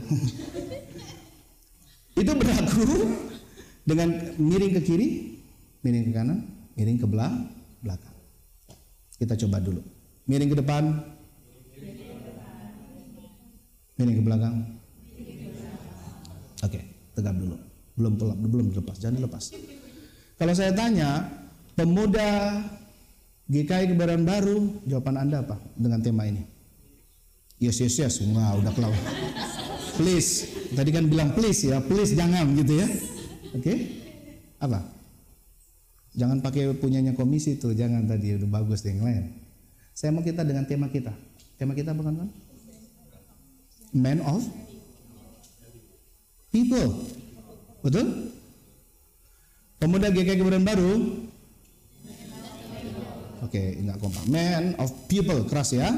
Itu berlaku dengan miring ke kiri, miring ke kanan, miring ke belakang, belakang. Kita coba dulu. Miring ke depan. Miring ke belakang. Oke, tegap dulu. Belum belum dilepas, jangan dilepas. Kalau saya tanya, pemuda GKI Kebaran Baru, jawaban Anda apa dengan tema ini? Yes, yes, yes. Wah, udah kelau. Please. Tadi kan bilang please ya, please jangan gitu ya. Oke? Okay? Apa? Jangan pakai punyanya komisi tuh, jangan tadi udah bagus yang lain. Saya mau kita dengan tema kita. Tema kita apa kan? Man of people. Betul? Pemuda GKI Kebaran Baru Oke, okay, enggak kompak. Man of people, keras ya.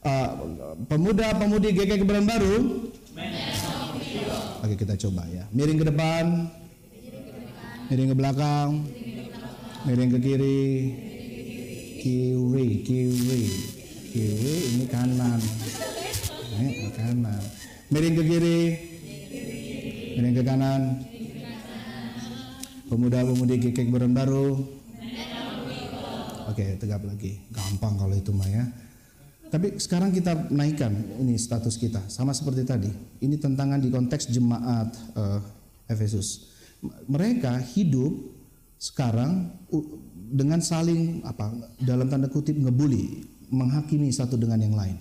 Uh, Pemuda-pemudi GK Kebaran Baru. Oke, okay, kita coba ya. Miring ke depan. Miring ke belakang. Miring ke kiri. Kiri, kiri. Kiri ini kanan. Ini kanan. Miring ke kiri. Miring ke kanan. Pemuda-pemudi Kebaran Baru. Oke, tegap lagi. Gampang kalau itu mah ya. Tapi sekarang kita naikkan ini status kita sama seperti tadi. Ini tentangan di konteks jemaat uh, Efesus. Mereka hidup sekarang dengan saling apa dalam tanda kutip ngebully, menghakimi satu dengan yang lain.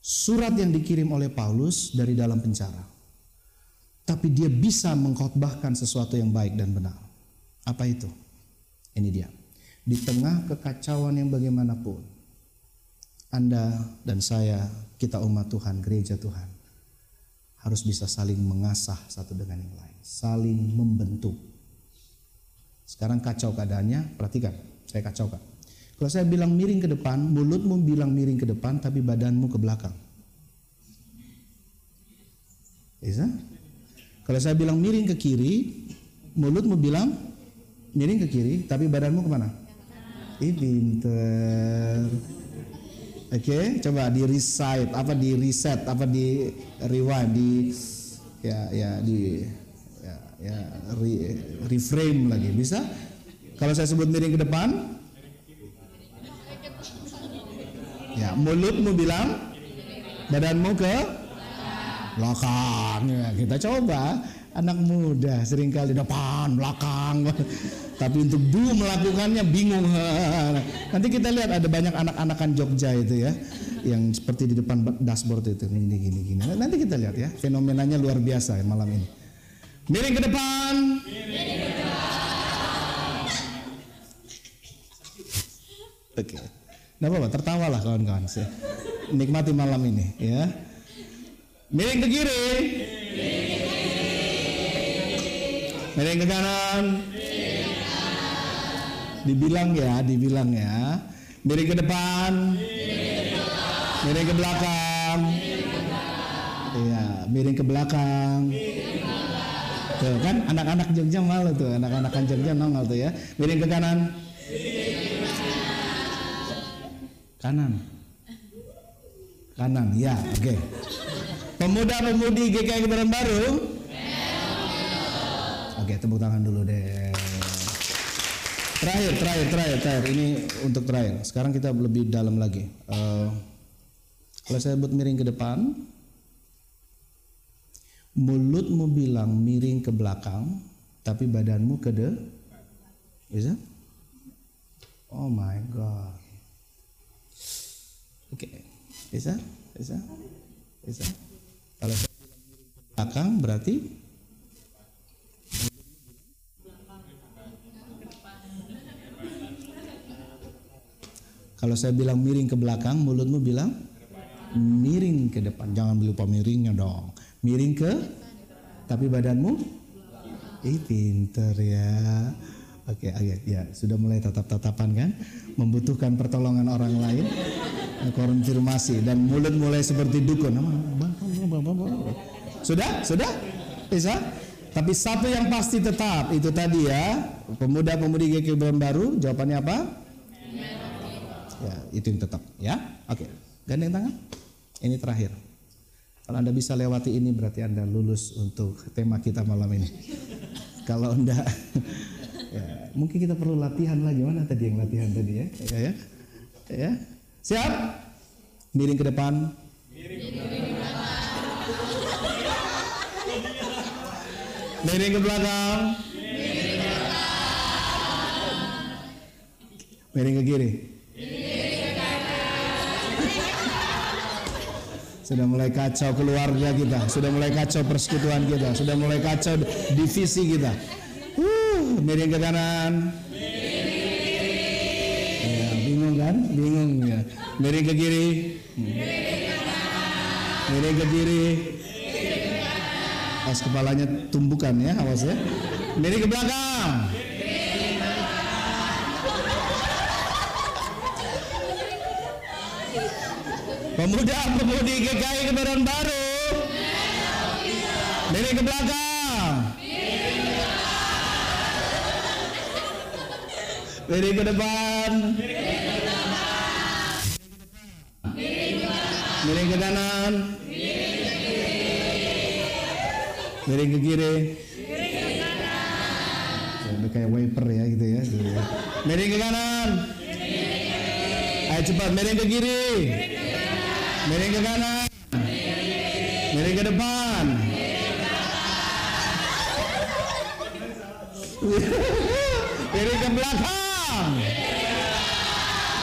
Surat yang dikirim oleh Paulus dari dalam penjara. Tapi dia bisa mengkhotbahkan sesuatu yang baik dan benar. Apa itu? Ini dia di tengah kekacauan yang bagaimanapun, Anda dan saya, kita umat Tuhan, gereja Tuhan, harus bisa saling mengasah satu dengan yang lain, saling membentuk. Sekarang kacau keadaannya, perhatikan, saya kacau kak. Kalau saya bilang miring ke depan, mulutmu bilang miring ke depan, tapi badanmu ke belakang. Bisa? Kalau saya bilang miring ke kiri, mulutmu bilang miring ke kiri, tapi badanmu ke mana? Ih pinter. Oke, okay, coba di recite, apa di reset, apa di rewind, di ya ya di ya, ya re, reframe lagi. Bisa? Kalau saya sebut miring ke depan, ya mulutmu bilang, badanmu ke belakang. Ya, kita coba. Anak muda sering kali depan belakang. Tapi untuk dulu melakukannya bingung. Nanti kita lihat ada banyak anak-anakan Jogja itu ya. Yang seperti di depan dashboard itu. Gini gini gini. Nanti kita lihat ya. Fenomenanya luar biasa ya malam ini. Miring ke depan. Oke. Okay. Nah, apa, tertawa lah kawan-kawan. Nikmati malam ini ya. Miring ke kiri. Miring ke kanan. Dibilang ya, dibilang ya. Miring ke depan. Miring ke belakang. Iya, miring ke belakang. Tuh kan anak-anak Jogja malu tuh, anak-anak Jogja nongol tuh ya. Miring ke kanan. Kanan. Kanan, ya, oke. Okay. Pemuda-pemudi GKI Kebaran Baru. Oke, tepuk tangan dulu deh. Terakhir, terakhir, terakhir, terakhir. Ini untuk terakhir. Sekarang kita lebih dalam lagi. Eh, kalau saya buat miring ke depan, mulutmu bilang miring ke belakang, tapi badanmu ke de, bisa? Oh my god. Oke, bisa, bisa, bisa. Kalau saya bilang miring ke belakang berarti Kalau saya bilang miring ke belakang, mulutmu bilang miring ke depan. Jangan lupa miringnya dong. Miring ke, tapi badanmu, ih pinter ya. Oke, oke, ya sudah mulai tatap-tatapan kan, membutuhkan pertolongan orang lain, konfirmasi dan mulut mulai seperti dukun. Sudah, sudah, bisa. Tapi satu yang pasti tetap itu tadi ya, pemuda-pemudi GK baru, jawabannya apa? Ya, itu yang tetap ya. Oke. Gandeng tangan. Ini terakhir. Kalau Anda bisa lewati ini berarti Anda lulus untuk tema kita malam ini. Kalau enggak ya, mungkin kita perlu latihan lagi. Mana tadi yang latihan tadi ya? Ya ya. Ya. Siap? Miring ke depan. Miring ke belakang. Miring ke kiri. Sudah mulai kacau keluarga kita, sudah mulai kacau persekutuan kita, sudah mulai kacau divisi kita. Uh, miring ke kanan. Ya, bingung kan? Bingung ya. Miring ke kiri. Miring ke kiri. Pas kepalanya tumbukan ya, awas ya. Miring ke belakang. Pemuda-pemudi GKI Kebaran Baru. Miring ke belakang. Miring ke depan. Miring ke kanan. Miring ke kiri. Ya, udah kayak wiper ya gitu ya. Miring ke kanan. Ayo cepat miring ke kiri. Miring ke kanan. Miring ke depan. Miring ke belakang.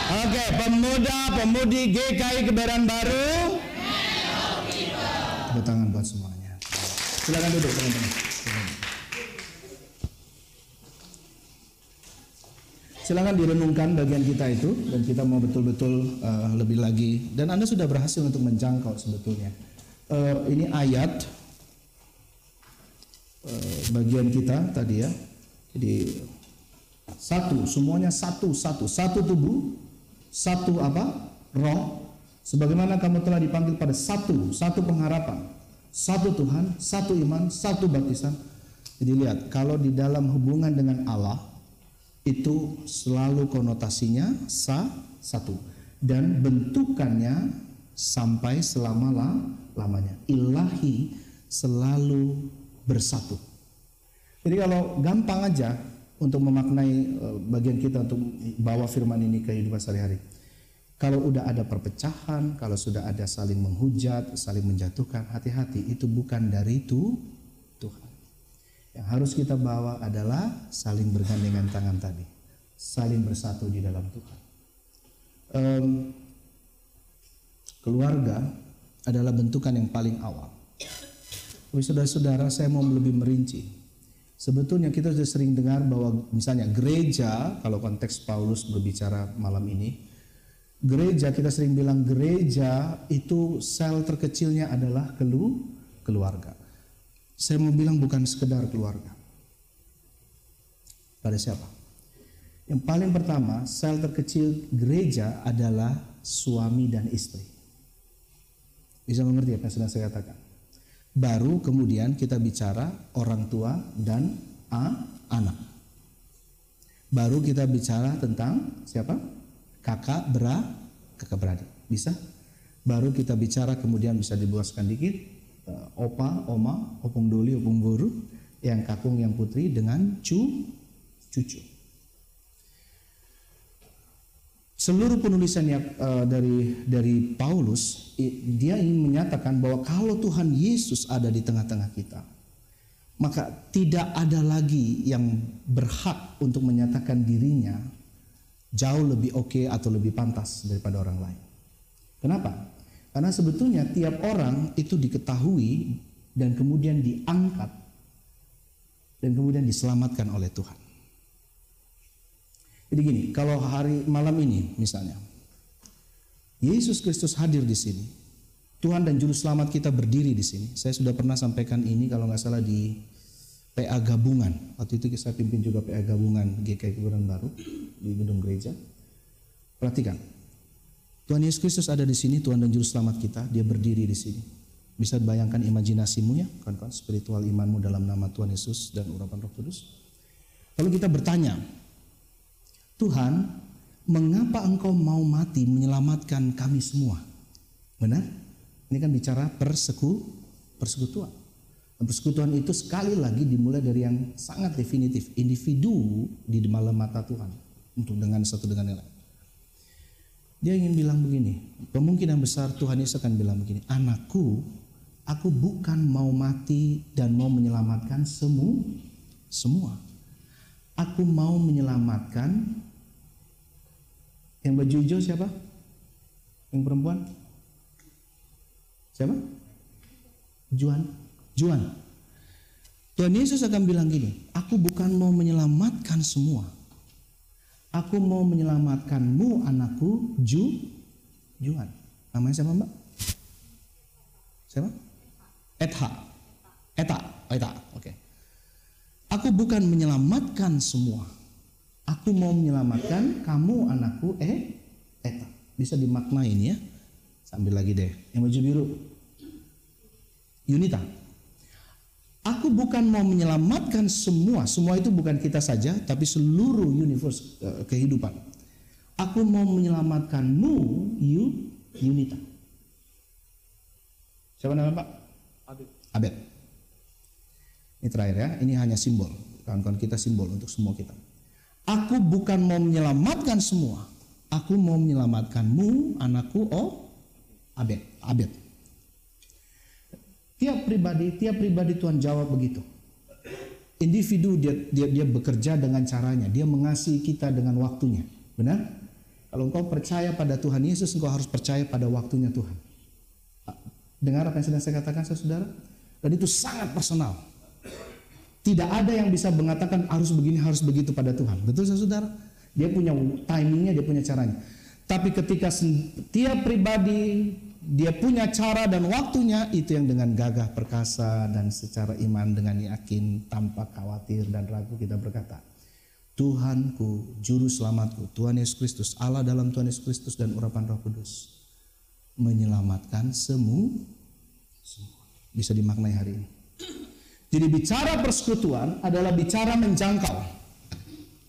Oke, pemuda pemudi GKI Kebaran Baru. Tepuk tangan buat semuanya. Silakan duduk teman-teman. Silakan. Direnungkan bagian kita itu dan kita mau betul-betul uh, lebih lagi dan Anda sudah berhasil untuk menjangkau sebetulnya. Uh, ini ayat uh, bagian kita tadi ya. Jadi satu, semuanya satu, satu, satu tubuh, satu apa? Roh. Sebagaimana kamu telah dipanggil pada satu, satu pengharapan, satu Tuhan, satu iman, satu baptisan. Jadi lihat, kalau di dalam hubungan dengan Allah itu selalu konotasinya sa satu dan bentukannya sampai selama lamanya. Ilahi selalu bersatu. Jadi kalau gampang aja untuk memaknai uh, bagian kita untuk bawa firman ini ke kehidupan sehari-hari. Kalau udah ada perpecahan, kalau sudah ada saling menghujat, saling menjatuhkan, hati-hati itu bukan dari itu Tuhan. Yang harus kita bawa adalah saling bergandengan tangan tadi, saling bersatu di dalam Tuhan. Um, keluarga adalah bentukan yang paling awal. Tapi saudara-saudara, saya mau lebih merinci. Sebetulnya kita sudah sering dengar bahwa misalnya gereja, kalau konteks Paulus berbicara malam ini, gereja kita sering bilang gereja itu sel terkecilnya adalah kelu keluarga. Saya mau bilang bukan sekedar keluarga. Pada siapa? Yang paling pertama, sel terkecil gereja adalah suami dan istri. Bisa mengerti apa yang sedang saya katakan? Baru kemudian kita bicara orang tua dan a, anak. Baru kita bicara tentang siapa? Kakak bera, kakak beradik. Bisa? Baru kita bicara kemudian bisa dibuaskan dikit. eh, opa, oma, opung doli, opung guru, yang kakung, yang putri dengan cu, cucu. Seluruh penulisan yang eh, dari dari Paulus, dia ingin menyatakan bahwa kalau Tuhan Yesus ada di tengah-tengah kita, maka tidak ada lagi yang berhak untuk menyatakan dirinya jauh lebih oke atau lebih pantas daripada orang lain. Kenapa? Karena sebetulnya tiap orang itu diketahui dan kemudian diangkat dan kemudian diselamatkan oleh Tuhan. Jadi gini, kalau hari malam ini misalnya Yesus Kristus hadir di sini, Tuhan dan Juru Selamat kita berdiri di sini. Saya sudah pernah sampaikan ini kalau nggak salah di PA Gabungan. Waktu itu saya pimpin juga PA Gabungan GKI Keburan Baru di gedung gereja. Perhatikan, Tuhan Yesus Kristus ada di sini, Tuhan dan Juru Selamat kita, Dia berdiri di sini. Bisa bayangkan imajinasimu ya, kawan-kawan, spiritual imanmu dalam nama Tuhan Yesus dan urapan Roh Kudus. Lalu kita bertanya, Tuhan, mengapa Engkau mau mati menyelamatkan kami semua? Benar? Ini kan bicara perseku, persekutuan. Persekutuan itu sekali lagi dimulai dari yang sangat definitif, individu di dalam mata Tuhan untuk dengan satu dengan yang lain. Dia ingin bilang begini, kemungkinan besar Tuhan Yesus akan bilang begini, anakku, aku bukan mau mati dan mau menyelamatkan semua, semua. Aku mau menyelamatkan yang baju hijau siapa? Yang perempuan? Siapa? Juan. Juan. Tuhan Yesus akan bilang gini, aku bukan mau menyelamatkan semua. Aku mau menyelamatkanmu anakku Ju Juan. Namanya siapa mbak? Siapa? Etha. Eta. Eta. Oke. Aku bukan menyelamatkan semua. Aku mau menyelamatkan kamu anakku eh Eta. Bisa dimaknain ya. Sambil lagi deh. Yang baju biru. Yunita. Aku bukan mau menyelamatkan semua, semua itu bukan kita saja, tapi seluruh universe eh, kehidupan. Aku mau menyelamatkanmu, you, Yunita. Siapa nama Pak? Abid. Abed. Ini terakhir ya, ini hanya simbol. Kawan-kawan kita simbol untuk semua kita. Aku bukan mau menyelamatkan semua. Aku mau menyelamatkanmu, anakku, oh, Abed. Abed. Tiap pribadi, tiap pribadi Tuhan jawab begitu. Individu dia, dia dia bekerja dengan caranya, dia mengasihi kita dengan waktunya. Benar? Kalau engkau percaya pada Tuhan Yesus, engkau harus percaya pada waktunya Tuhan. Dengar apa yang sedang saya katakan, saudara? Dan itu sangat personal. Tidak ada yang bisa mengatakan harus begini, harus begitu pada Tuhan. Betul saudara? Dia punya timingnya, dia punya caranya. Tapi ketika setiap pribadi dia punya cara dan waktunya itu yang dengan gagah perkasa dan secara iman dengan yakin tanpa khawatir dan ragu kita berkata Tuhanku, juru selamatku, Tuhan Yesus Kristus, Allah dalam Tuhan Yesus Kristus dan urapan Roh Kudus menyelamatkan semua. Bisa dimaknai hari ini. Jadi bicara persekutuan adalah bicara menjangkau.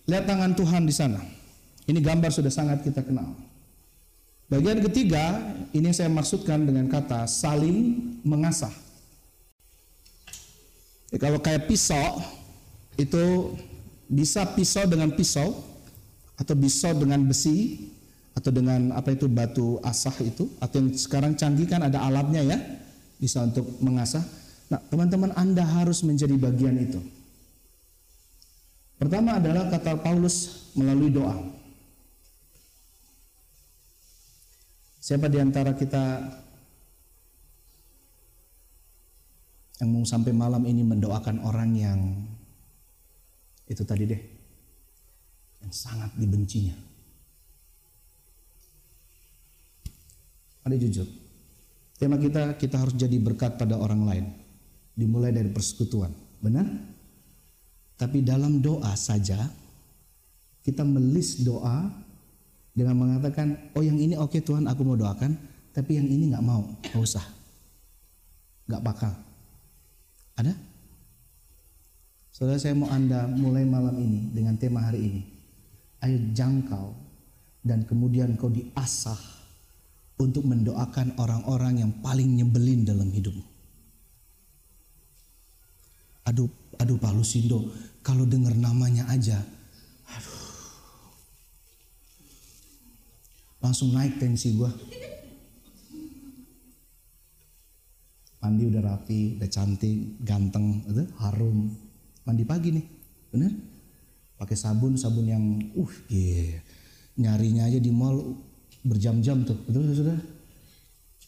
Lihat tangan Tuhan di sana. Ini gambar sudah sangat kita kenal. Bagian ketiga, ini saya maksudkan dengan kata saling mengasah. Ya, kalau kayak pisau, itu bisa pisau dengan pisau, atau pisau dengan besi, atau dengan apa itu batu asah itu, atau yang sekarang canggih kan ada alatnya ya, bisa untuk mengasah. Nah, teman-teman Anda harus menjadi bagian itu. Pertama adalah kata Paulus melalui doa. Siapa di antara kita yang mau sampai malam ini mendoakan orang yang itu tadi deh, yang sangat dibencinya? Ada jujur. Tema kita kita harus jadi berkat pada orang lain. Dimulai dari persekutuan, benar? Tapi dalam doa saja kita melis doa dengan mengatakan, oh yang ini oke Tuhan aku mau doakan, tapi yang ini nggak mau, nggak usah, nggak bakal. Ada? Saudara saya mau anda mulai malam ini dengan tema hari ini, ayo jangkau dan kemudian kau diasah untuk mendoakan orang-orang yang paling nyebelin dalam hidupmu. Aduh, aduh Pak Lusindo, kalau dengar namanya aja, aduh, langsung naik tensi gua. Mandi udah rapi, udah cantik, ganteng, itu harum. Mandi pagi nih, bener? Pakai sabun, sabun yang, uh, yeah. nyarinya aja di mall berjam-jam tuh, betul sudah?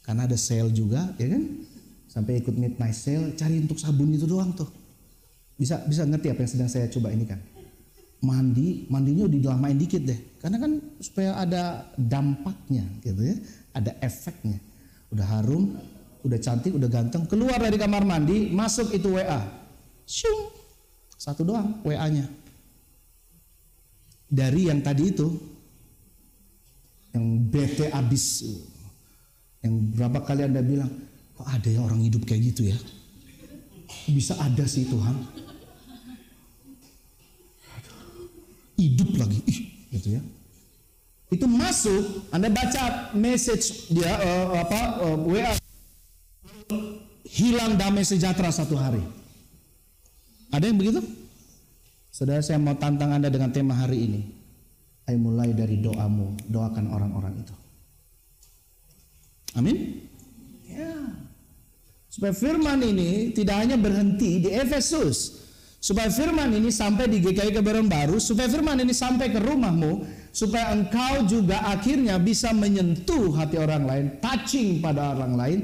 Karena ada sale juga, ya kan? Sampai ikut midnight sale, cari untuk sabun itu doang tuh. Bisa bisa ngerti apa yang sedang saya coba ini kan? Mandi, mandinya dilamain dikit deh, karena kan supaya ada dampaknya gitu ya, ada efeknya. Udah harum, udah cantik, udah ganteng, keluar dari kamar mandi, masuk itu WA. Syung. Satu doang WA-nya. Dari yang tadi itu yang bete abis yang berapa kali Anda bilang, kok ada ya orang hidup kayak gitu ya? Bisa ada sih Tuhan. Hidup lagi, ih, gitu ya. Itu masuk, Anda baca message dia uh, apa uh, WA hilang damai sejahtera satu hari. Ada yang begitu? Saudara saya mau tantang Anda dengan tema hari ini. Ayo mulai dari doamu, doakan orang-orang itu. Amin. Ya. Supaya firman ini tidak hanya berhenti di Efesus. Supaya firman ini sampai di GKI Kebaran Baru, supaya firman ini sampai ke rumahmu, supaya engkau juga akhirnya bisa menyentuh hati orang lain, touching pada orang lain,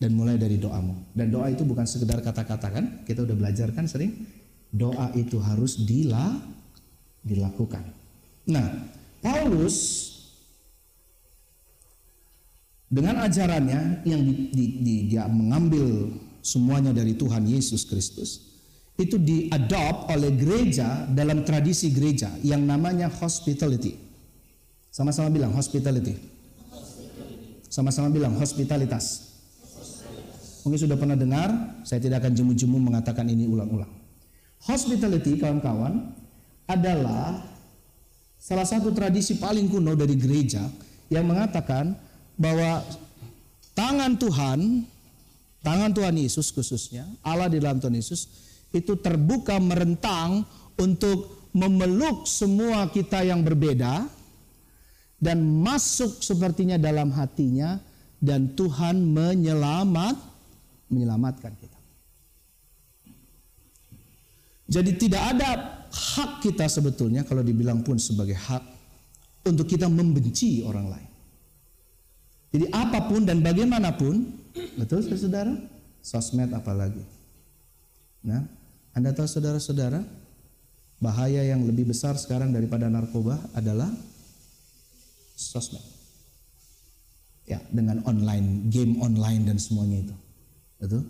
dan mulai dari doamu. Dan doa itu bukan sekedar kata-kata kan? Kita udah belajar kan sering? Doa itu harus dila, dilakukan. Nah, Paulus dengan ajarannya yang di, di, di, dia mengambil semuanya dari Tuhan Yesus Kristus itu diadopt oleh gereja dalam tradisi gereja yang namanya hospitality. Sama-sama bilang hospitality. Sama-sama bilang hospitalitas. Mungkin sudah pernah dengar, saya tidak akan jemu-jemu mengatakan ini ulang-ulang. Hospitality, kawan-kawan, adalah salah satu tradisi paling kuno dari gereja yang mengatakan bahwa tangan Tuhan, tangan Tuhan Yesus khususnya, Allah di dalam Tuhan Yesus, itu terbuka merentang untuk memeluk semua kita yang berbeda dan masuk sepertinya dalam hatinya dan Tuhan menyelamat menyelamatkan kita. Jadi tidak ada hak kita sebetulnya kalau dibilang pun sebagai hak untuk kita membenci orang lain. Jadi apa pun dan bagaimanapun, betul saudara? Sosmed apalagi. Nah, Anda tahu saudara-saudara, bahaya yang lebih besar sekarang daripada narkoba adalah sosmed. Ya, dengan online, game online dan semuanya itu. Betul?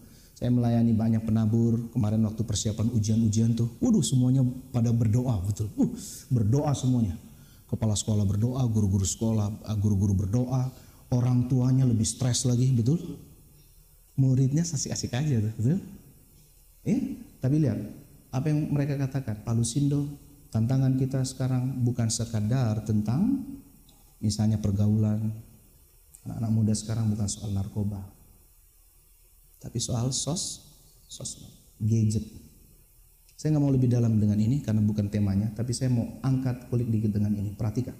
Saya melayani banyak penabur kemarin waktu persiapan ujian-ujian tuh. Waduh semuanya pada berdoa betul. Uh, berdoa semuanya. Kepala sekolah berdoa, guru-guru sekolah, uh, guru-guru berdoa, orang tuanya lebih stres lagi, betul? Muridnya asik-asik aja betul? Ya, tapi lihat apa yang mereka katakan, Pak Lusindo, tantangan kita sekarang bukan sekadar tentang misalnya pergaulan. Anak-anak muda sekarang bukan soal narkoba, tapi soal sos, sosmed, gadget. Saya nggak mau lebih dalam dengan ini karena bukan temanya, tapi saya mau angkat kulit dikit dengan ini. Perhatikan,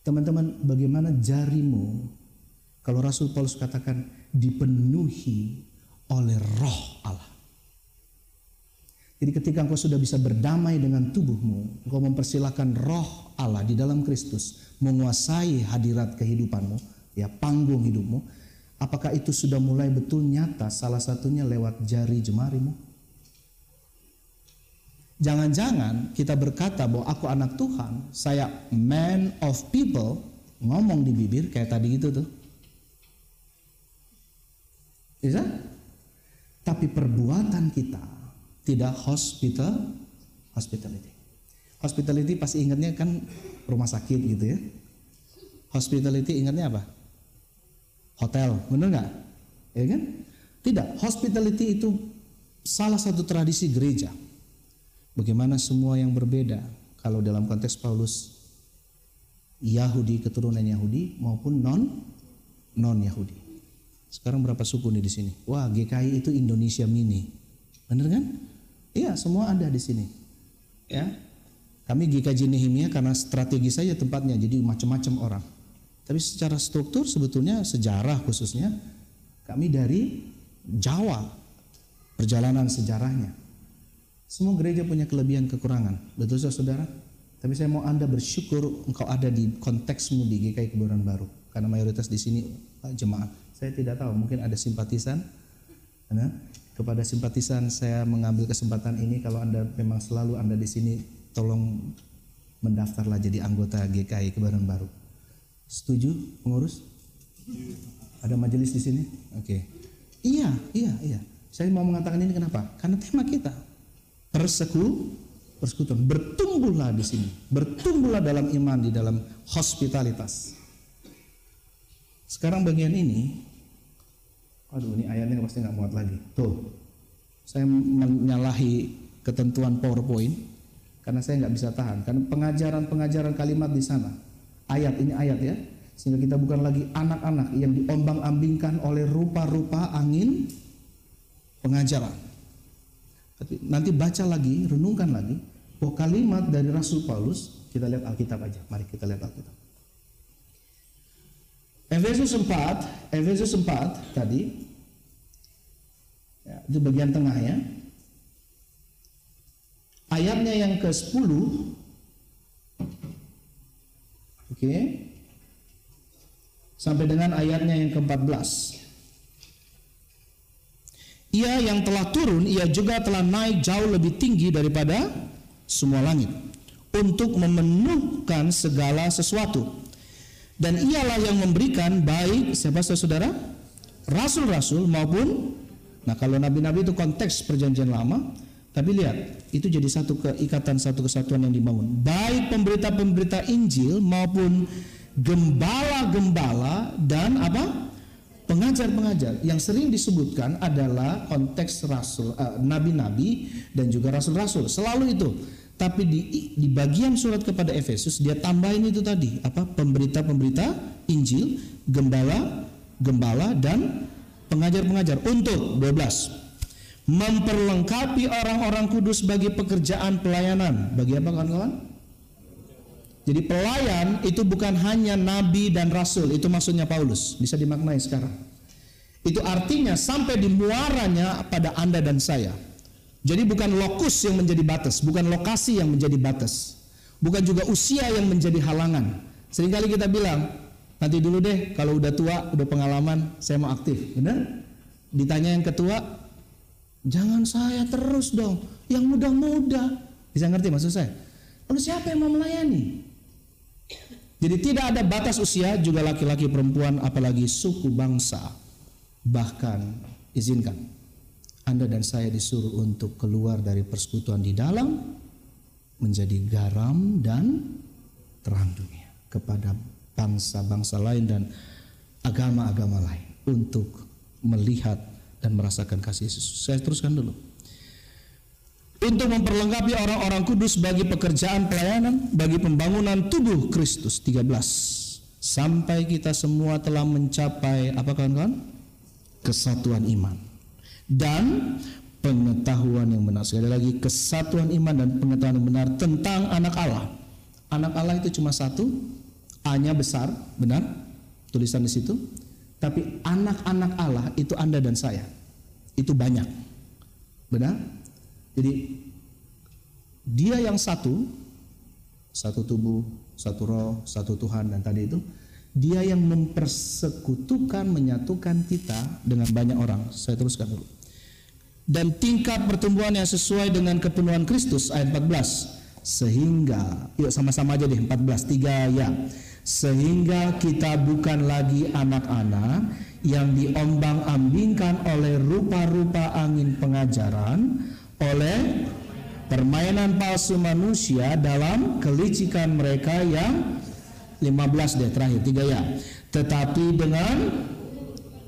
teman-teman, bagaimana jarimu kalau Rasul Paulus katakan dipenuhi oleh Roh Allah. Jadi ketika engkau sudah bisa berdamai dengan tubuhmu, engkau mempersilahkan roh Allah di dalam Kristus menguasai hadirat kehidupanmu, ya panggung hidupmu, Apakah itu sudah mulai betul nyata salah satunya lewat jari jemarimu? Jangan-jangan kita berkata bahwa aku anak Tuhan, saya man of people, ngomong di bibir kayak tadi gitu tuh. Bisa? Tapi perbuatan kita tidak hospital, hospitality. Hospitality pasti ingatnya kan rumah sakit gitu ya. Hospitality ingatnya apa? hotel, benar nggak? Ya kan? Tidak, hospitality itu salah satu tradisi gereja. Bagaimana semua yang berbeda kalau dalam konteks Paulus Yahudi keturunan Yahudi maupun non non Yahudi. Sekarang berapa suku nih di sini? Wah, GKI itu Indonesia mini. Bener kan? Iya, semua ada di sini. Ya. Kami GKJ Nehemia karena strategi saya tempatnya jadi macam-macam orang. Tapi secara struktur sebetulnya sejarah khususnya kami dari Jawa. Perjalanan sejarahnya. Semua gereja punya kelebihan kekurangan. Betul saudara? Tapi saya mau Anda bersyukur engkau ada di konteksmu di GKI Kebayoran Baru. Karena mayoritas di sini jemaat. Saya tidak tahu, mungkin ada simpatisan. Kepada simpatisan saya mengambil kesempatan ini kalau Anda memang selalu Anda di sini tolong mendaftarlah jadi anggota GKI Kebayoran Baru. Setuju pengurus? Ada majelis di sini? Oke. Iya, iya, iya. Saya mau mengatakan ini kenapa? Karena tema kita perseku persekutuan. Bertumbuhlah di sini, bertumbuhlah dalam iman di dalam hospitalitas. Sekarang bagian ini, aduh ini ayatnya pasti nggak muat lagi. Tuh, saya menyalahi ketentuan PowerPoint karena saya nggak bisa tahan. Karena pengajaran-pengajaran kalimat di sana, ayat ini ayat ya, sehingga kita bukan lagi anak-anak yang diombang-ambingkan oleh rupa-rupa angin pengajaran tapi nanti baca lagi, renungkan lagi bahwa kalimat dari Rasul Paulus, kita lihat Alkitab aja. Mari kita lihat Alkitab. Efesus 4, Efesus 4 tadi ya, itu bagian tengah ya. Ayatnya yang ke-10 Oke. Okay, sampai dengan ayatnya yang ke-14. Ia yang telah turun, ia juga telah naik jauh lebih tinggi daripada semua langit untuk memenuhkan segala sesuatu. Dan ialah yang memberikan baik siapa saudara? Rasul-rasul maupun nah kalau nabi-nabi itu konteks perjanjian lama, tapi lihat itu jadi satu keikatan satu kesatuan yang dibangun. Baik pemberita-pemberita Injil maupun gembala-gembala dan apa? pengajar-pengajar yang sering disebutkan adalah konteks rasul nabi eh, nabi-nabi dan juga rasul-rasul selalu itu tapi di di bagian surat kepada Efesus dia tambahin itu tadi. Apa? Pemberita-pemberita Injil gembala gembala dan pengajar-pengajar. Untuk 12 memperlengkapi orang-orang kudus bagi pekerjaan pelayanan. Bagi apa kawan-kawan? Jadi pelayan itu bukan hanya nabi dan rasul, itu maksudnya Paulus. Bisa dimaknai sekarang. Itu artinya sampai di muaranya pada Anda dan saya. Jadi bukan lokus yang menjadi batas, bukan lokasi yang menjadi batas. Bukan juga usia yang menjadi halangan. Seringkali kita bilang, nanti dulu deh kalau udah tua, udah pengalaman, saya mau aktif. Benar? Ditanya yang ketua, jangan saya terus dong, yang muda-muda. Bisa ngerti maksud saya? Lalu siapa yang mau melayani? Jadi tidak ada batas usia juga laki-laki perempuan apalagi suku bangsa. Bahkan izinkan Anda dan saya disuruh untuk keluar dari persekutuan di dalam menjadi garam dan terang dunia kepada bangsa-bangsa lain dan agama-agama lain untuk melihat dan merasakan kasih Yesus. Saya teruskan dulu. Untuk memperlengkapi orang-orang kudus bagi pekerjaan pelayanan bagi pembangunan tubuh Kristus 13 sampai kita semua telah mencapai apa kawan-kawan? Kesatuan iman dan pengetahuan yang benar. Sekali lagi kesatuan iman dan pengetahuan yang benar tentang anak Allah. Anak Allah itu cuma satu A-nya besar benar? Tulisan di situ. Tapi anak-anak Allah itu Anda dan saya. Itu banyak. Benar? Jadi dia yang satu, satu tubuh, satu roh, satu Tuhan dan tadi itu dia yang mempersekutukan, menyatukan kita dengan banyak orang. Saya teruskan dulu. Dan tingkat pertumbuhan yang sesuai dengan kepenuhan Kristus ayat 14 sehingga yuk sama-sama aja deh 14 tiga ya. Sehingga kita bukan lagi anak-anak yang diombang-ambingkan oleh rupa-rupa angin pengajaran oleh permainan palsu manusia dalam kelicikan mereka yang 15 deh terakhir tiga ya. Tetapi dengan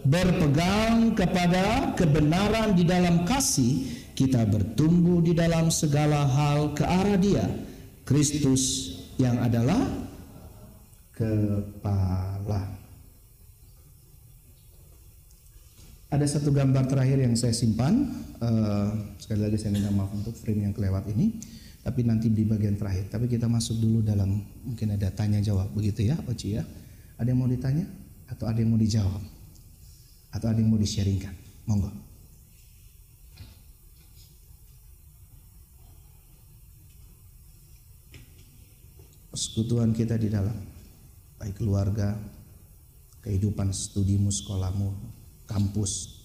berpegang kepada kebenaran di dalam kasih kita bertumbuh di dalam segala hal ke arah dia Kristus yang adalah kepala Ada satu gambar terakhir yang saya simpan. Eh, sekali lagi saya minta maaf untuk frame yang kelewat ini. Tapi nanti di bagian terakhir. Tapi kita masuk dulu dalam mungkin ada tanya jawab begitu ya, Oci ya. Ada yang mau ditanya atau ada yang mau dijawab atau ada yang mau di-sharingkan? Monggo. Persekutuan kita di dalam baik keluarga, kehidupan studimu, sekolahmu, kampus.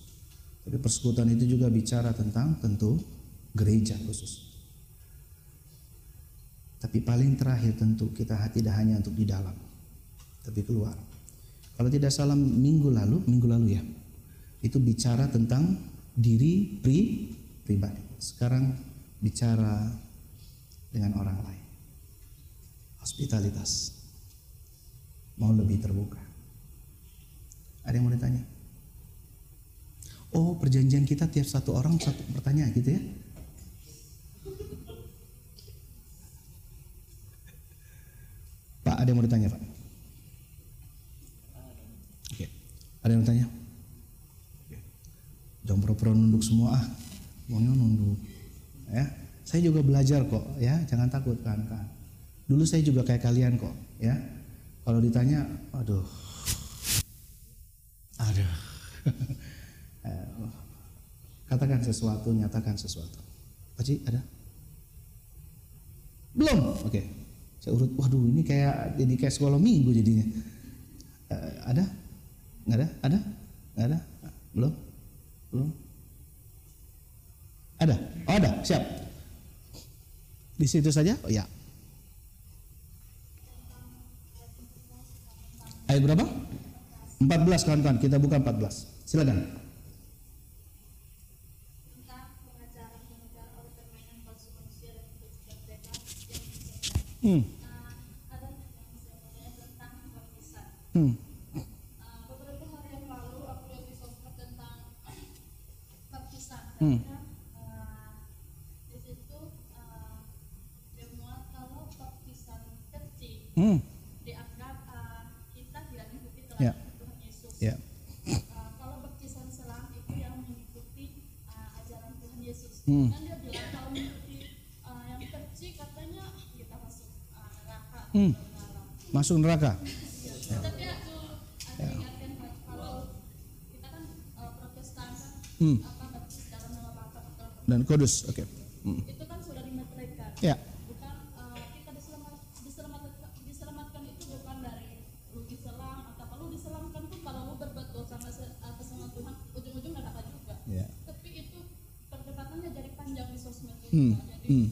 Tapi persekutuan itu juga bicara tentang tentu gereja khusus. Tapi paling terakhir tentu kita tidak hanya untuk di dalam, tapi keluar. Kalau tidak salah minggu lalu, minggu lalu ya, itu bicara tentang diri pri, pribadi. Sekarang bicara dengan orang lain. Hospitalitas. Mau lebih terbuka. Ada yang mau ditanya? Oh, perjanjian kita tiap satu orang satu pertanyaan gitu ya? Pak, ada yang mau ditanya, Pak? Oke. Ada yang mau tanya? Jangan pura-pura nunduk semua ah. Maunya nunduk. Ya. Saya juga belajar kok, ya. Jangan takut kan, kan. Dulu saya juga kayak kalian kok, ya. Kalau ditanya, aduh. Aduh. Eh, Katakan sesuatu, nyatakan sesuatu. Pakcik, ada? Belum? Oke. Saya urut, waduh ini kayak jadi kayak sekolah minggu jadinya. Eh, ada? Nggak ada? Ada? Nggak ada? Belum? Belum? Ada? Oh ada, siap. Di situ saja? Oh ya. Ayat berapa? 14 kawan-kawan, kita buka 14. Silakan. tentang pengajaran pengajaran oleh permainan palsu manusia dan kejibat mereka yang disebar. Hmm. Nah, ada yang saya mau tanya tentang baptisan. Hmm. Nah, beberapa hari yang lalu aku lihat di sosmed tentang baptisan. Hmm. Ternyata, eh, di situ eh, dia muat kalau baptisan kecil Hmm. dianggap eh, kita tidak mengikuti Ya. teladan Tuhan Yesus. Ya. Uh, kalau baptisan selam itu yang mengikuti uh, ajaran Tuhan Yesus. Hmm. Kan dia bilang kalau mengikuti uh, yang kecil katanya kita masuk uh, neraka. Hmm. Masuk neraka. Ya. Tapi aku ingatkan Pak, kalau kita kan uh, Protestan kan Hmm. apa Dan kudus. Oke. Hmm. itu kan sudah dimeteraikan. Ya. Bukan uh, kita diselamat, diselamatkan, diselamatkan itu bukan dari lu diselam atau kalau diselamkan pun kalau lu berbuat dosa atas nama Tuhan ujung-ujung neraka juga. Ya. Tapi itu perdebatannya jadi panjang di sosmed itu. Hmm, Pak. Jadi hmm.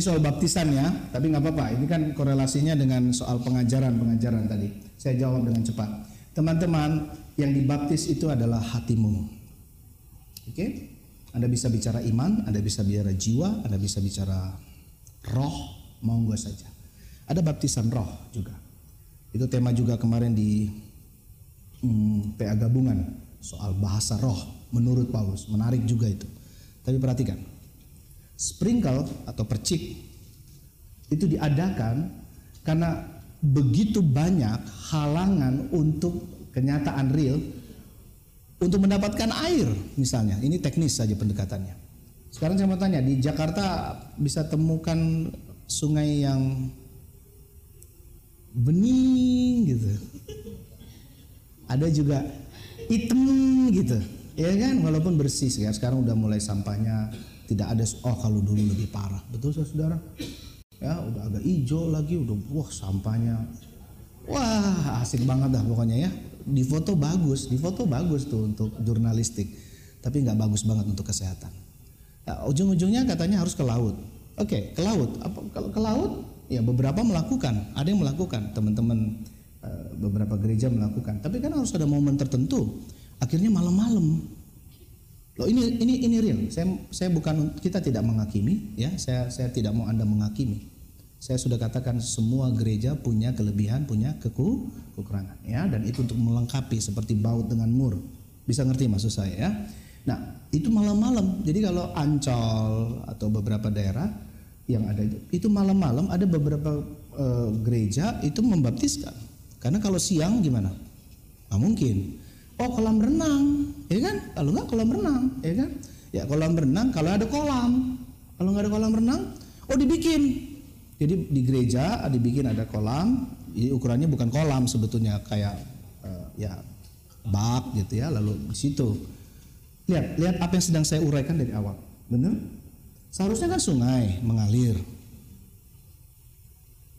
Ini soal baptisan ya, tapi nggak apa-apa. Ini kan korelasinya dengan soal pengajaran-pengajaran tadi. Saya jawab dengan cepat. Teman-teman, yang dibaptis itu adalah hatimu. Oke? Anda bisa bicara iman, Anda bisa bicara jiwa, Anda bisa bicara roh, monggo saja. Ada baptisan roh juga. Itu tema juga kemarin di hmm, PA gabungan soal bahasa roh menurut Paulus. Menarik juga itu. Tapi perhatikan, sprinkle atau percik itu diadakan karena begitu banyak halangan untuk kenyataan real untuk mendapatkan air misalnya. Ini teknis saja pendekatannya. Sekarang saya mau tanya, di Jakarta bisa temukan sungai yang bening gitu. Ada juga hitam gitu. Ya kan walaupun bersih ya sekarang udah mulai sampahnya tidak ada oh kalau dulu lebih parah. Betul saudara? Ya udah agak hijau lagi udah wah sampahnya Wah asik banget dah pokoknya ya. Di foto bagus, di foto bagus tuh untuk jurnalistik. Tapi nggak bagus banget untuk kesehatan. Nah, ujung-ujungnya katanya harus ke laut. Oke, ke laut. Apa kalau ke laut? Ya beberapa melakukan. Ada yang melakukan. Teman-teman eh, beberapa gereja melakukan. Tapi kan harus ada momen tertentu. Akhirnya malam-malam. Loh ini ini ini real. Saya saya bukan kita tidak menghakimi ya. Saya saya tidak mau Anda menghakimi. Saya sudah katakan semua gereja punya kelebihan, punya keku, kekurangan ya dan itu untuk melengkapi seperti baut dengan mur. Bisa ngerti maksud saya ya. Nah, itu malam-malam. Jadi kalau Ancol atau beberapa daerah yang ada itu, malam-malam ada beberapa eh, gereja itu membaptiskan. Karena kalau siang gimana? Nggak mungkin. Oh kolam renang, ya kan? Kalau nggak kolam renang, ya kan? Ya kolam renang kalau ada kolam. Kalau nggak ada kolam renang, oh dibikin. Jadi di gereja dibikin ada kolam. Ini ukurannya bukan kolam sebetulnya kayak eh, ya bak gitu ya. Lalu di situ lihat lihat apa yang sedang saya uraikan dari awal. Benar? Seharusnya kan sungai mengalir.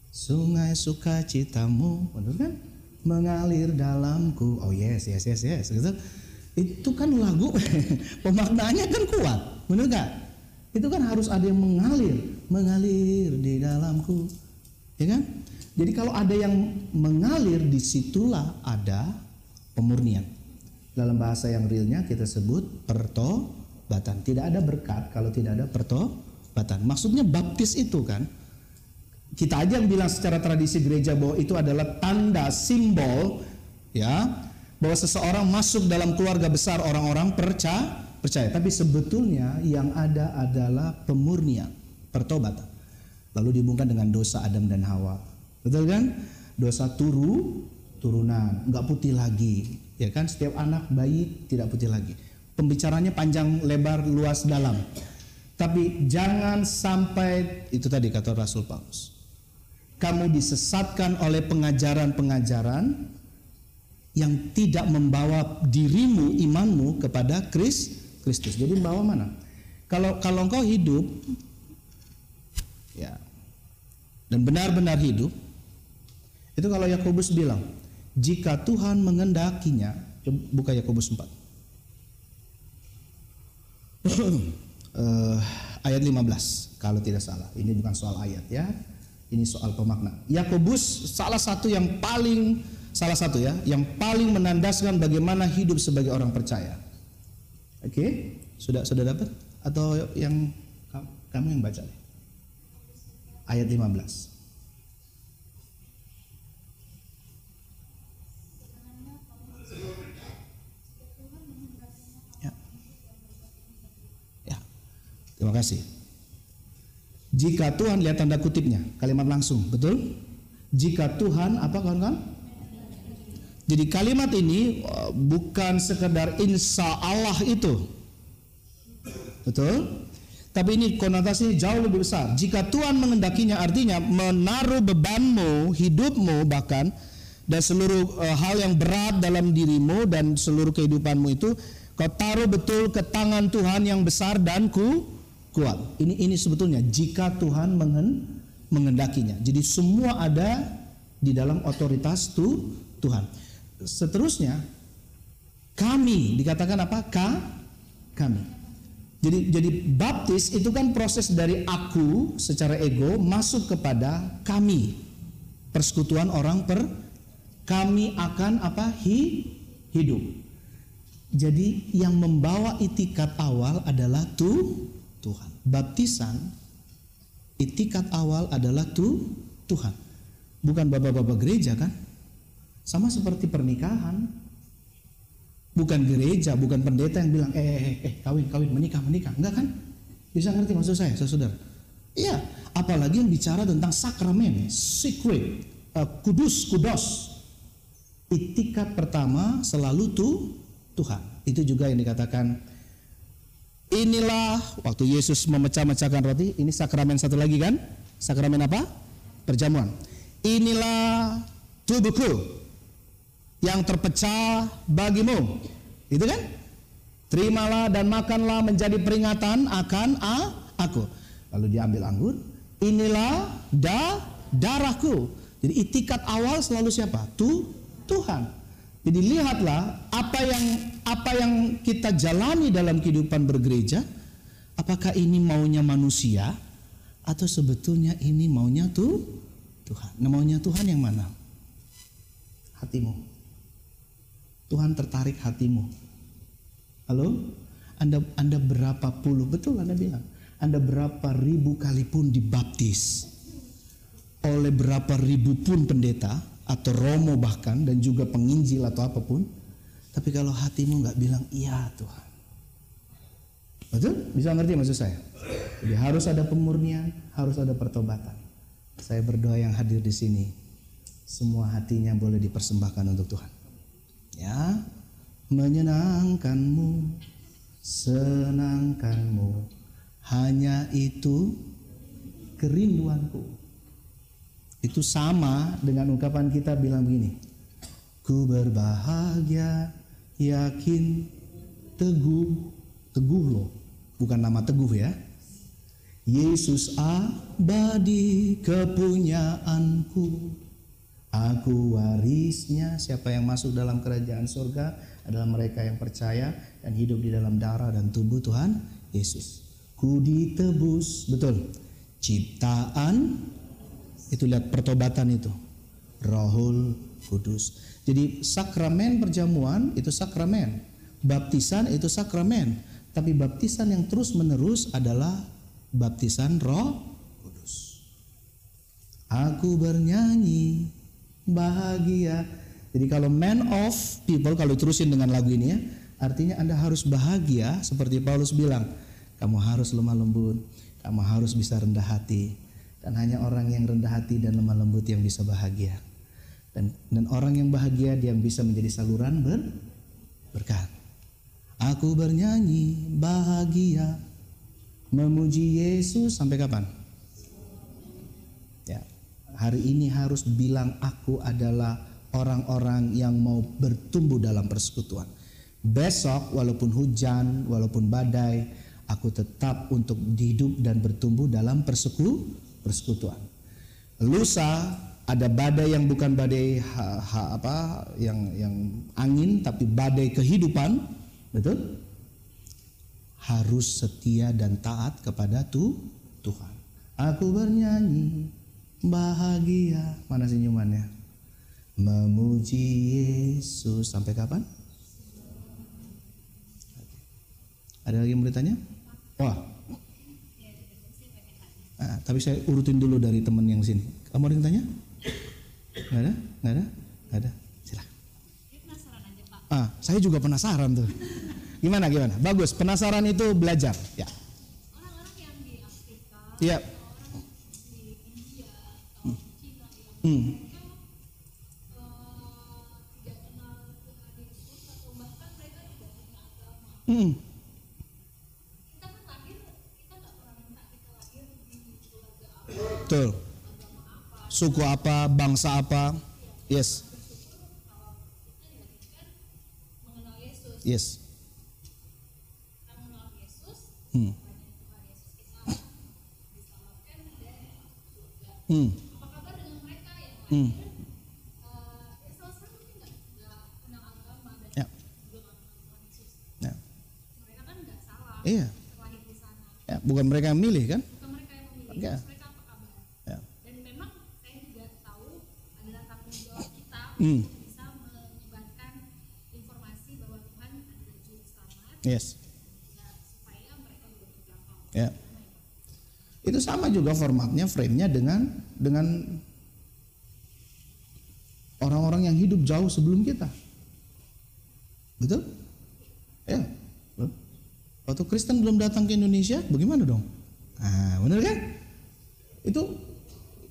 Sungai sukacitamu, benar kan? Mengalir dalamku. Oh yes, yes, yes, yes. Gitu. Itu kan lagu pemaknaannya kan kuat, benar nggak? Itu kan harus ada yang mengalir, mengalir di dalamku, ya kan? Jadi kalau ada yang mengalir, di situlah ada pemurnian. Dalam bahasa yang realnya kita sebut pertobatan. Tidak ada berkat kalau tidak ada pertobatan. Maksudnya baptis itu kan kita aja yang bilang secara tradisi gereja bahwa itu adalah tanda simbol ya bahwa seseorang masuk dalam keluarga besar orang-orang percaya percaya. Tapi sebetulnya yang ada adalah pemurnian pertobatan. Lalu dihubungkan dengan dosa Adam dan Hawa. Betul kan? Dosa turu turunan. Nggak putih lagi ya kan? Setiap anak bayi tidak putih lagi. Pembicaranya panjang lebar luas dalam. Tapi jangan sampai itu tadi kata Rasul Paulus kamu disesatkan oleh pengajaran-pengajaran yang tidak membawa dirimu imanmu kepada Kris Kristus. Jadi membawa mana? Kalau kalau engkau hidup ya dan benar-benar hidup itu kalau Yakobus bilang jika Tuhan mengendakinya buka Yakobus 4 uh, ayat 15 kalau tidak salah ini bukan soal ayat ya ini soal pemakna. Yakobus salah satu yang paling salah satu ya, yang paling menandaskan bagaimana hidup sebagai orang percaya. Oke, sudah sudah dapat atau yang kamu yang baca? Ayat 15. Ya. Ya. Terima kasih. Jika Tuhan lihat tanda kutipnya, kalimat langsung, betul? Jika Tuhan apa kawan-kawan? Jadi kalimat ini uh, bukan sekedar insya Allah itu, betul? Tapi ini konotasi jauh lebih besar. Jika Tuhan mengendakinya, artinya menaruh bebanmu, hidupmu bahkan dan seluruh uh, hal yang berat dalam dirimu dan seluruh kehidupanmu itu kau taruh betul ke tangan Tuhan yang besar dan ku kuat. Ini ini sebetulnya jika Tuhan mengen, mengendakinya. Jadi semua ada di dalam otoritas tu, Tuhan. Seterusnya kami dikatakan apa? Ka, kami. Jadi jadi baptis itu kan proses dari aku secara ego masuk kepada kami. Persekutuan orang per kami akan apa? Hi, hidup. Jadi yang membawa itikat awal adalah tu. Baptisan itikat awal adalah tu Tuhan. Bukan bapak-bapak gereja kan? Sama seperti pernikahan. Bukan gereja, bukan pendeta yang bilang eh eh eh, eh kawin kawin menikah menikah. Enggak kan? Bisa ngerti maksud saya, saudara? Iya, apalagi yang bicara tentang sakramen, secret, uh, kudus, kudos. Itikat pertama selalu tu Tuhan. Itu juga yang dikatakan Inilah waktu Yesus memecah-mecahkan roti, ini sakramen satu lagi kan? Sakramen apa? Perjamuan. Inilah tubuhku yang terpecah bagimu. Itu kan? Terimalah dan makanlah menjadi peringatan akan a, aku. Lalu diambil anggur. Inilah da, darahku. Jadi itikat awal selalu siapa? Tu, Tuhan. Jadi lihatlah apa yang apa yang kita jalani dalam kehidupan bergereja, apakah ini maunya manusia atau sebetulnya ini maunya tuh Tuhan. Nah, maunya Tuhan yang mana? Hatimu. Tuhan tertarik hatimu. Halo? Anda Anda berapa puluh betul Anda bilang. Anda berapa ribu kali pun dibaptis oleh berapa ribu pun pendeta atau romo bahkan dan juga penginjil atau apa pun tapi kalau hatimu nggak bilang iya Tuhan Betul? Bisa ngerti maksud saya? Jadi harus ada pemurnian, harus ada pertobatan. Saya berdoa yang hadir di sini, semua hatinya boleh dipersembahkan untuk Tuhan. Ya, menyenangkanmu, senangkanmu, hanya itu kerinduanku. Itu sama dengan ungkapan kita bilang begini. Ku berbahagia, yakin, teguh, teguh loh, bukan nama teguh ya. Yesus abadi kepunyaanku. Aku warisnya siapa yang masuk dalam kerajaan surga adalah mereka yang percaya dan hidup di dalam darah dan tubuh Tuhan Yesus. Ku ditebus, betul. Ciptaan itu lihat pertobatan itu. Rohul Kudus. Jadi sakramen perjamuan itu sakramen. Baptisan itu sakramen. Tapi baptisan yang terus menerus adalah baptisan Roh Kudus. Aku bernyanyi bahagia. Jadi kalau man of people kalau terusin dengan lagu ini ya, artinya Anda harus bahagia seperti Paulus bilang, kamu harus lemah lembut, kamu harus bisa rendah hati. Dan hanya orang yang rendah hati dan lemah lembut yang bisa bahagia. Dan dan orang yang bahagia dia bisa menjadi saluran ber, berkat. Aku bernyanyi bahagia memuji Yesus sampai kapan? Ya. Hari ini harus bilang aku adalah orang-orang yang mau bertumbuh dalam persekutuan. Besok walaupun hujan, walaupun badai, aku tetap untuk hidup dan bertumbuh dalam perseku, persekutuan. Lusa ada badai yang bukan badai ha, ha, apa yang yang angin tapi badai kehidupan, betul? Harus setia dan taat kepada tu, Tuhan. Aku bernyanyi bahagia, mana senyumannya? Memuji Yesus sampai kapan? Ada lagi yang mau ditanya? Wah. Ah, tapi saya urutin dulu dari teman yang sini. Kamu ada yang tanya? Nggak ada? Nggak ada? Nggak ada? Silakan. Ah, saya juga penasaran tuh. Gimana gimana? Bagus. Penasaran itu belajar. Ya. orang-orang yang di Afrika Iya. di India atau Cina yang Hmm. mereka eh, tidak kenal Tuhan Yesus atau bahkan mereka tidak punya agama Hmm. kita kan lahir kita nggak pernah minta kita lahir di keluarga apa Betul. Suku apa, bangsa apa? Yes. Yes. Hmm. Hmm. apa kabar dengan mereka yang Hmm. ya Ya. Ya. kan Iya. terlahir di sana Ya, bukan mereka yang milih kan? bukan mereka yang memilih Oke. terus mereka apa kabar Ya. dan memang saya juga tahu adalah tanggung jawab kita Hmm. bisa menyebarkan informasi bahwa Tuhan adalah juru selamat Yes. ya, supaya mereka juga terjangkau Ya. Itu sama juga formatnya, frame-nya dengan dengan orang-orang yang hidup jauh sebelum kita. Betul? Ya. Waktu Kristen belum datang ke Indonesia, bagaimana dong? Ah, benar kan? Itu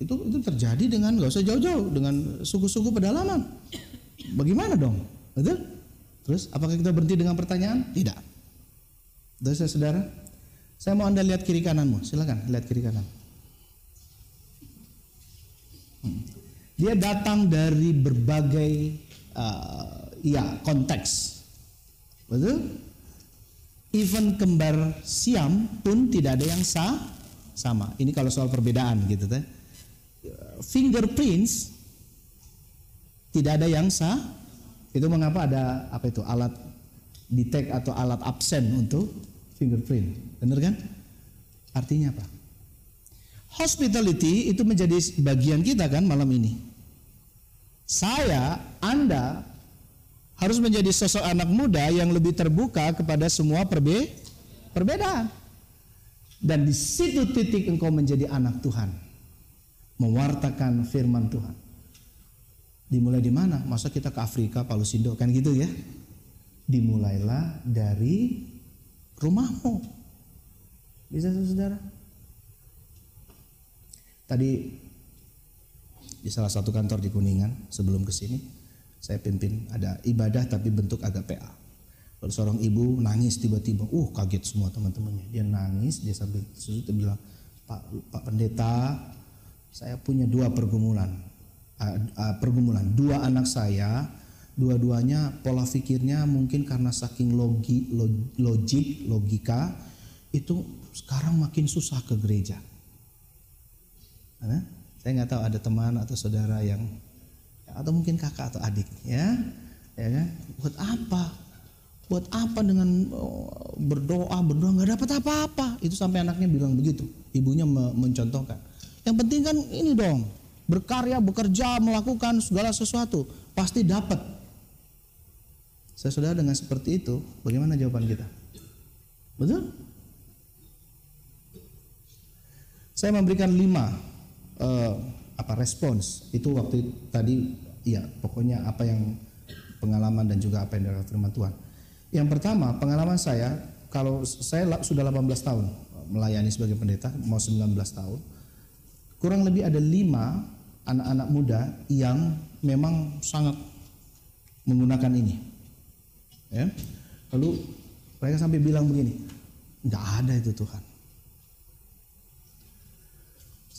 itu itu terjadi dengan nggak usah jauh-jauh dengan suku-suku pedalaman. Bagaimana dong? Betul? Terus apakah kita berhenti dengan pertanyaan? Tidak. Terus saudara, saya mau anda lihat kiri kananmu. Silakan lihat kiri kanan. Hmm. Dia datang dari berbagai uh, ya konteks, betul? Even kembar Siam pun tidak ada yang sah sama. Ini kalau soal perbedaan gitu teh. Fingerprints tidak ada yang sah. Itu mengapa ada apa itu alat detect atau alat absen untuk fingerprint. Benar kan? Artinya apa? Hospitality itu menjadi bagian kita kan malam ini. Saya, Anda harus menjadi sosok anak muda yang lebih terbuka kepada semua perbe perbedaan. Dan di situ titik engkau menjadi anak Tuhan. Mewartakan firman Tuhan. Dimulai di mana? Masa kita ke Afrika, Palusindo kan gitu ya? Dimulailah dari rumahmu. Bisa saudara? Tadi di salah satu kantor di Kuningan sebelum ke sini saya pimpin ada ibadah tapi bentuk agak PA. Lalu seorang ibu nangis tiba-tiba, uh kaget semua teman-temannya. Dia nangis, dia sambil dia bilang, Pak, Pak Pendeta, saya punya dua pergumulan, uh, uh, pergumulan. Dua anak saya, dua-duanya pola pikirnya mungkin karena saking logi, log- logik, logika, itu sekarang makin susah ke gereja. Nah, saya nggak tahu ada teman atau saudara yang atau mungkin kakak atau adik ya, ya kan? Buat apa? Buat apa dengan oh, berdoa berdoa nggak dapat apa-apa? Itu sampai anaknya bilang begitu. Ibunya me- mencontohkan. Yang penting kan ini dong, berkarya, bekerja, melakukan segala sesuatu pasti dapat. Saya saudara dengan seperti itu, bagaimana jawaban kita? Betul? Saya memberikan lima eh, apa respons itu waktu tadi ya pokoknya apa yang pengalaman dan juga apa yang dari firman Tuhan. Yang pertama pengalaman saya kalau saya sudah 18 tahun melayani sebagai pendeta mau 19 tahun kurang lebih ada lima anak-anak muda yang memang sangat menggunakan ini ya lalu mereka sampai bilang begini nggak ada itu Tuhan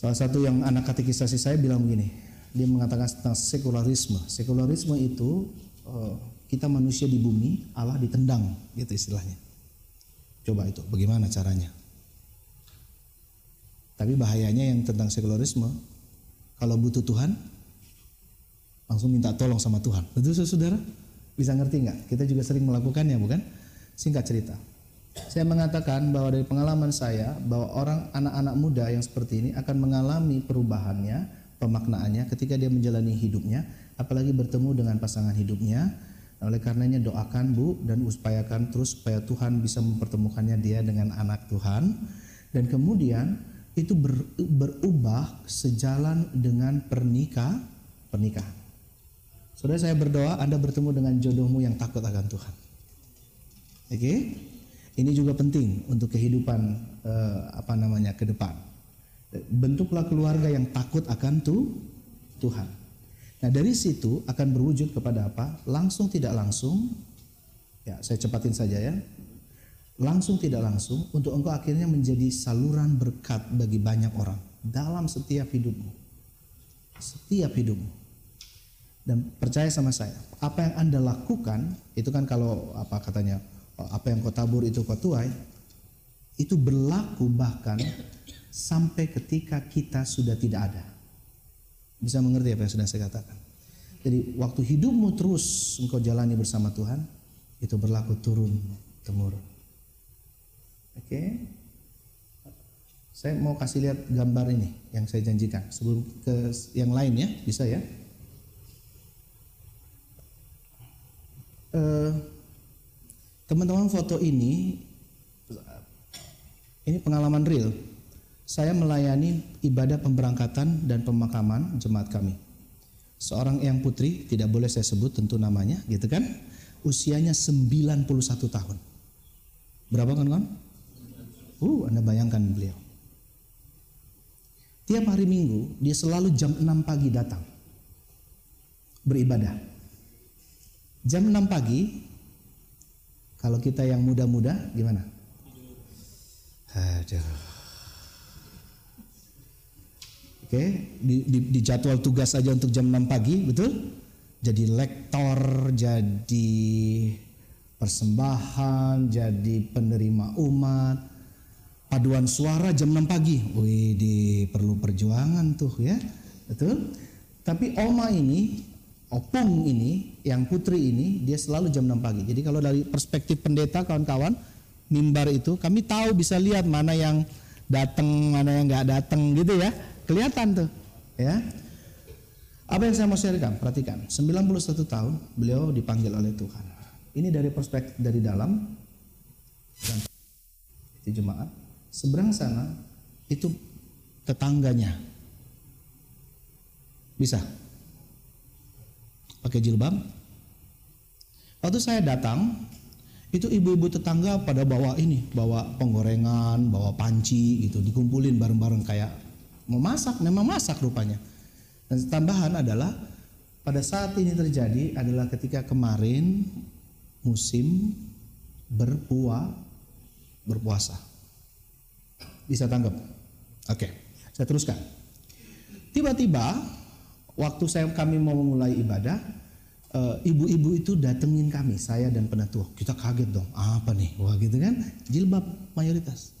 Salah satu yang anak katekisasi saya bilang begini, dia mengatakan tentang sekularisme. Sekularisme itu eh, kita manusia di bumi, Allah ditendang, gitu istilahnya. Coba itu, bagaimana caranya? Tapi bahayanya yang tentang sekularisme, kalau butuh Tuhan, langsung minta tolong sama Tuhan. Betul saudara? Bisa ngerti nggak? Kita juga sering melakukannya, bukan? Singkat cerita, saya mengatakan bahwa dari pengalaman saya bahwa orang anak-anak muda yang seperti ini akan mengalami perubahannya, pemaknaannya ketika dia menjalani hidupnya, apalagi bertemu dengan pasangan hidupnya. Oleh karenanya doakan Bu dan upayakan terus supaya Tuhan bisa mempertemukannya dia dengan anak Tuhan dan kemudian itu ber- berubah sejalan dengan pernikah pernikahan. Saudara saya berdoa Anda bertemu dengan jodohmu yang takut akan Tuhan. Oke? Ini juga penting untuk kehidupan eh, apa namanya ke depan. Bentuklah keluarga yang takut akan tu, Tuhan. Nah dari situ akan berwujud kepada apa? Langsung tidak langsung. Ya saya cepatin saja ya. Langsung tidak langsung untuk engkau akhirnya menjadi saluran berkat bagi banyak orang dalam setiap hidupmu. Setiap hidupmu. Dan percaya sama saya, apa yang Anda lakukan itu kan kalau apa katanya apa yang kau tabur itu kau tuai itu berlaku bahkan sampai ketika kita sudah tidak ada. Bisa mengerti apa yang sudah saya katakan? Jadi waktu hidupmu terus engkau jalani bersama Tuhan itu berlaku turun temurun. Oke? Saya mau kasih lihat gambar ini yang saya janjikan sebelum ke yang lain ya, bisa ya? Eh, teman-teman foto ini ini pengalaman real. Saya melayani ibadah pemberangkatan dan pemakaman jemaat kami. Seorang yang putri, tidak boleh saya sebut tentu namanya, gitu kan? Usianya 91 tahun. Berapa kan kan? Uh, Anda bayangkan beliau. Tiap hari Minggu dia selalu jam 6 pagi datang beribadah. Jam 6 pagi kalau kita yang muda-muda gimana? Aduh. Oke, di, di, di jadwal tugas aja untuk jam 6 pagi, betul? Jadi lektor, jadi persembahan, jadi penerima umat, paduan suara jam 6 pagi. Wih, di perlu perjuangan tuh ya, betul? Tapi Oma ini, Opung ini, yang putri ini, dia selalu jam 6 pagi. Jadi kalau dari perspektif pendeta kawan-kawan, mimbar itu kami tahu bisa lihat mana yang datang, mana yang nggak datang gitu ya. Kelihatan tuh, ya. Apa yang saya mau sharekan? Perhatikan, 91 tahun beliau dipanggil oleh Tuhan. Ini dari perspektif dari dalam dan itu jemaat. Seberang sana itu tetangganya. Bisa? Pakai jilbab? Waktu saya datang, Itu ibu-ibu tetangga pada bawa ini, bawa penggorengan, bawa panci gitu, dikumpulin bareng-bareng kayak mau masak, memang masak rupanya. Dan tambahan adalah pada saat ini terjadi adalah ketika kemarin musim berpuasa. Bisa tanggap? Oke, saya teruskan. Tiba-tiba waktu saya kami mau memulai ibadah, eh, ibu-ibu itu datengin kami, saya dan penatua. Kita kaget dong, apa nih? Wah gitu kan, jilbab mayoritas.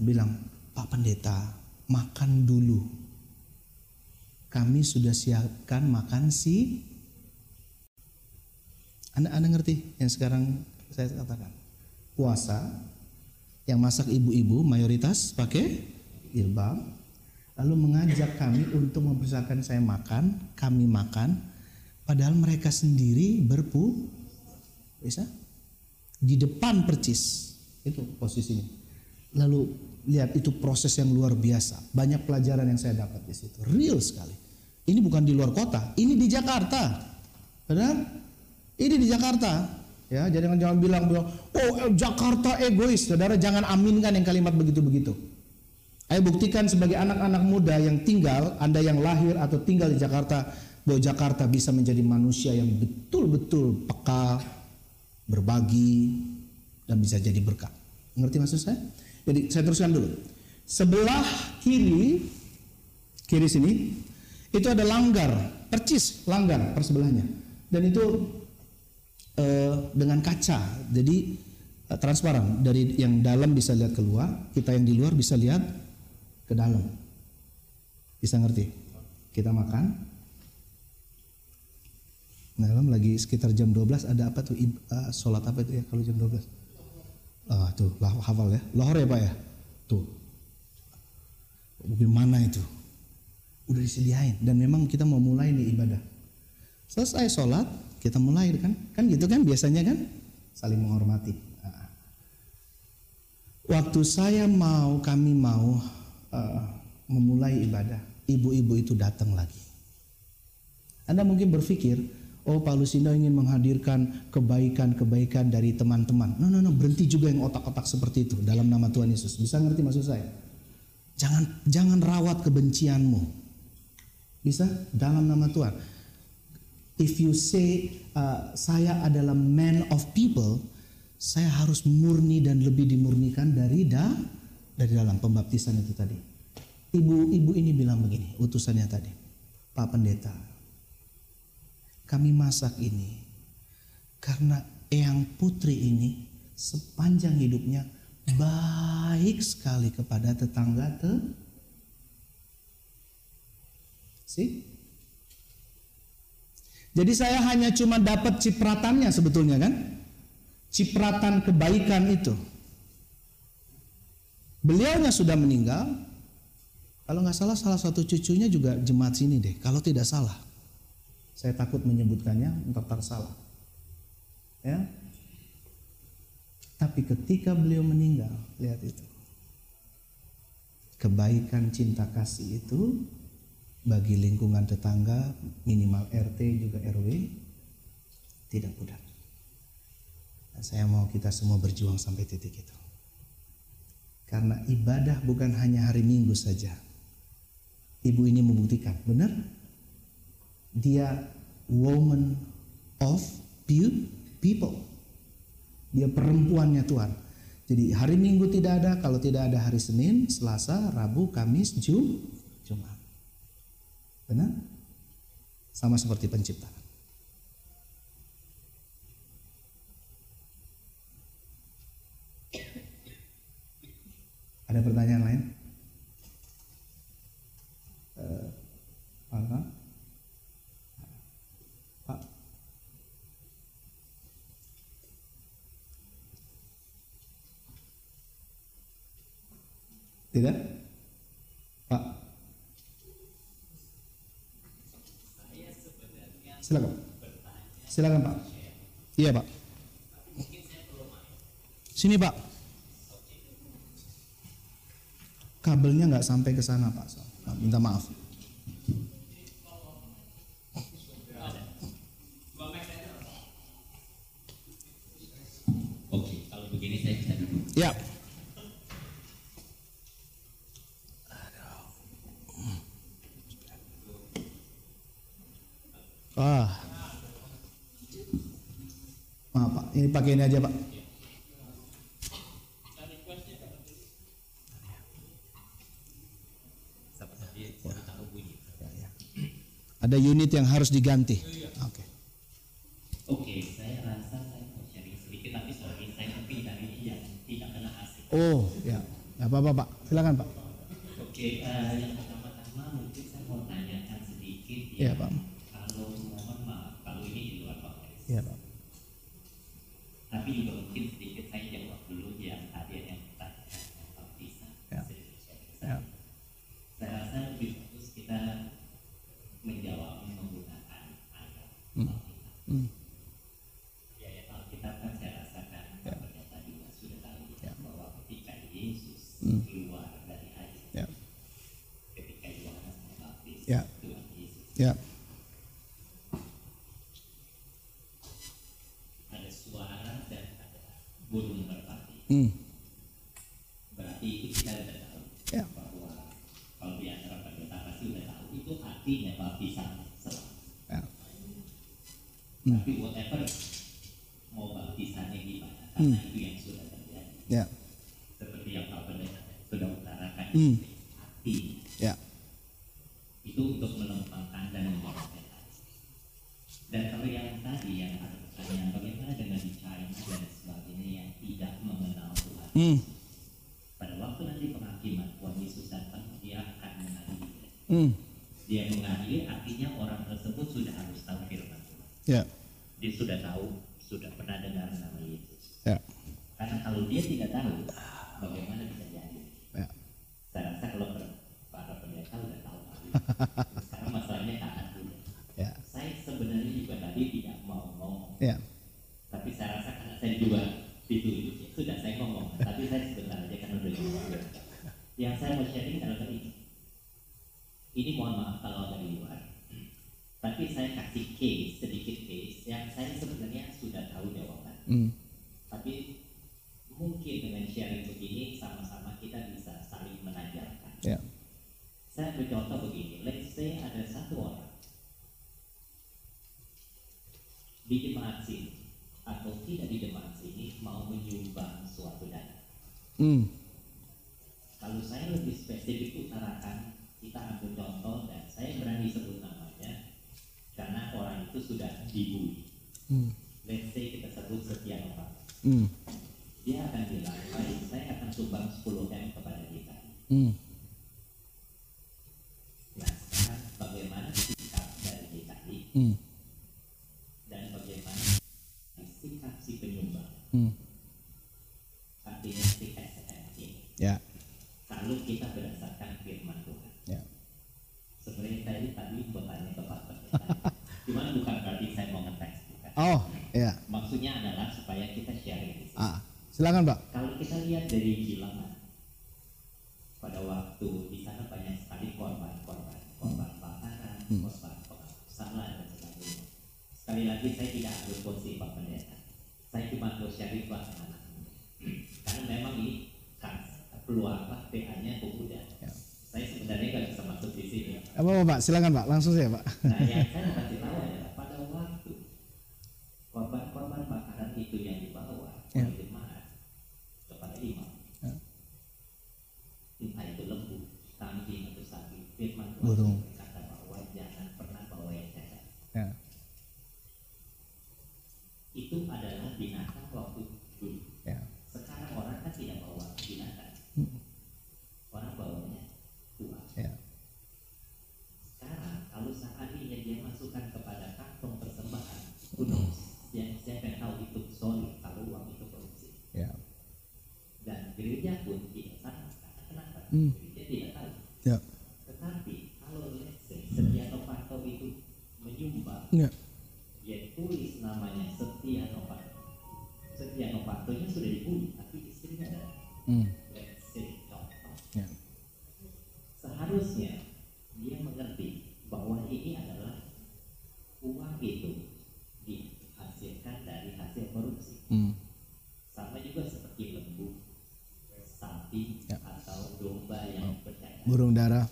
Bilang, Pak Pendeta, makan dulu. Kami sudah siapkan makan si. Anda, anda ngerti yang sekarang saya katakan? Puasa, yang masak ibu-ibu mayoritas pakai jilbab, lalu mengajak kami untuk mempersiapkan saya makan, kami makan, padahal mereka sendiri berpu, bisa di depan percis itu posisinya. Lalu lihat itu proses yang luar biasa, banyak pelajaran yang saya dapat di situ, real sekali. Ini bukan di luar kota, ini di Jakarta, benar? Ini di Jakarta. Ya, jangan jangan bilang bilang, oh Jakarta egois, saudara jangan aminkan yang kalimat begitu-begitu. Ayo buktikan sebagai anak-anak muda yang tinggal, Anda yang lahir atau tinggal di Jakarta, bahwa Jakarta bisa menjadi manusia yang betul-betul peka, berbagi, dan bisa jadi berkat. Ngerti maksud saya? Jadi saya teruskan dulu. Sebelah kiri, kiri sini, itu ada langgar, percis langgar persebelahnya. Dan itu eh, dengan kaca, jadi eh, transparan. Dari yang dalam bisa lihat keluar, kita yang di luar bisa lihat ke dalam. Bisa ngerti? Kita makan. Dalam lagi sekitar jam 12 ada apa tuh eh, sholat apa itu ya kalau jam 12? Ah tuh lah hafal ya. Lohor ya Pak ya? Tuh. Bagaimana itu? Udah disediain dan memang kita mau mulai nih ibadah. Selesai sholat kita mulai kan? Kan gitu kan biasanya kan? Saling menghormati. Nah. Waktu saya mau kami mau uh, memulai ibadah, ibu-ibu itu datang lagi. Anda mungkin berpikir, oh Pak Lusindo ingin menghadirkan kebaikan-kebaikan dari teman-teman. No, no, no, berhenti juga yang otak-otak seperti itu dalam nama Tuhan Yesus. Bisa ngerti maksud saya? Jangan jangan rawat kebencianmu. Bisa dalam nama Tuhan. If you say uh, saya adalah man of people, saya harus murni dan lebih dimurnikan dari da dari dalam pembaptisan itu tadi. Ibu-ibu ini bilang begini, utusannya tadi. Pak Pendeta, kami masak ini karena Eyang Putri ini sepanjang hidupnya baik sekali kepada tetangga te sih jadi saya hanya cuma dapat cipratannya sebetulnya kan? Cipratan kebaikan itu. Beliaunya sudah meninggal. Kalau nggak salah salah satu cucunya juga jemaat sini deh. Kalau tidak salah. Saya takut menyebutkannya untuk salah. Ya? Tapi ketika beliau meninggal lihat itu. Kebaikan cinta kasih itu bagi lingkungan tetangga minimal RT juga RW tidak mudah saya mau kita semua berjuang sampai titik itu karena ibadah bukan hanya hari Minggu saja ibu ini membuktikan benar dia woman of people. Dia perempuannya Tuhan. Jadi hari Minggu tidak ada, kalau tidak ada hari Senin, Selasa, Rabu, Kamis, Jum. Benar? Sama seperti penciptaan. Ada pertanyaan lain? Apa? Pak. Tidak? Silakan. Silakan Pak. Iya Pak. Sini Pak. Kabelnya nggak sampai ke sana Pak. Minta maaf. Oke, kalau pakai ini aja pak. Ya, ya. Ada unit yang harus diganti. bisa yeah. tapi whatever mau baptisannya gimana karena hmm. di jemaat sini atau tidak di depan sini mau menyumbang suatu dana. Hmm. Kalau saya lebih spesifik utarakan, kita ambil contoh dan saya berani sebut namanya karena orang itu sudah dibully. Hmm. Let's say kita sebut Setia Novanto. Hmm. Dia akan bilang Pak, silakan Pak, langsung ya Pak. burung darah.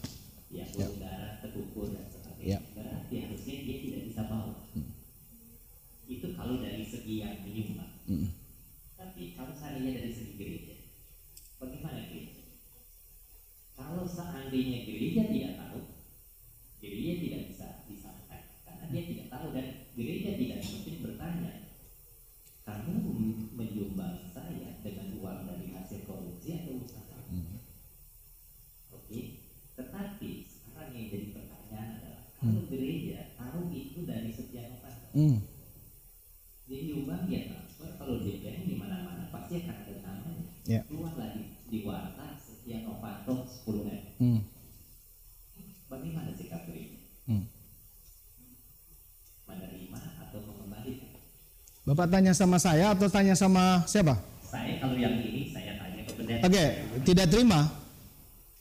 Bapak tanya sama saya atau tanya sama siapa? Saya kalau yang ini saya tanya ke pendeta. Oke, tidak terima.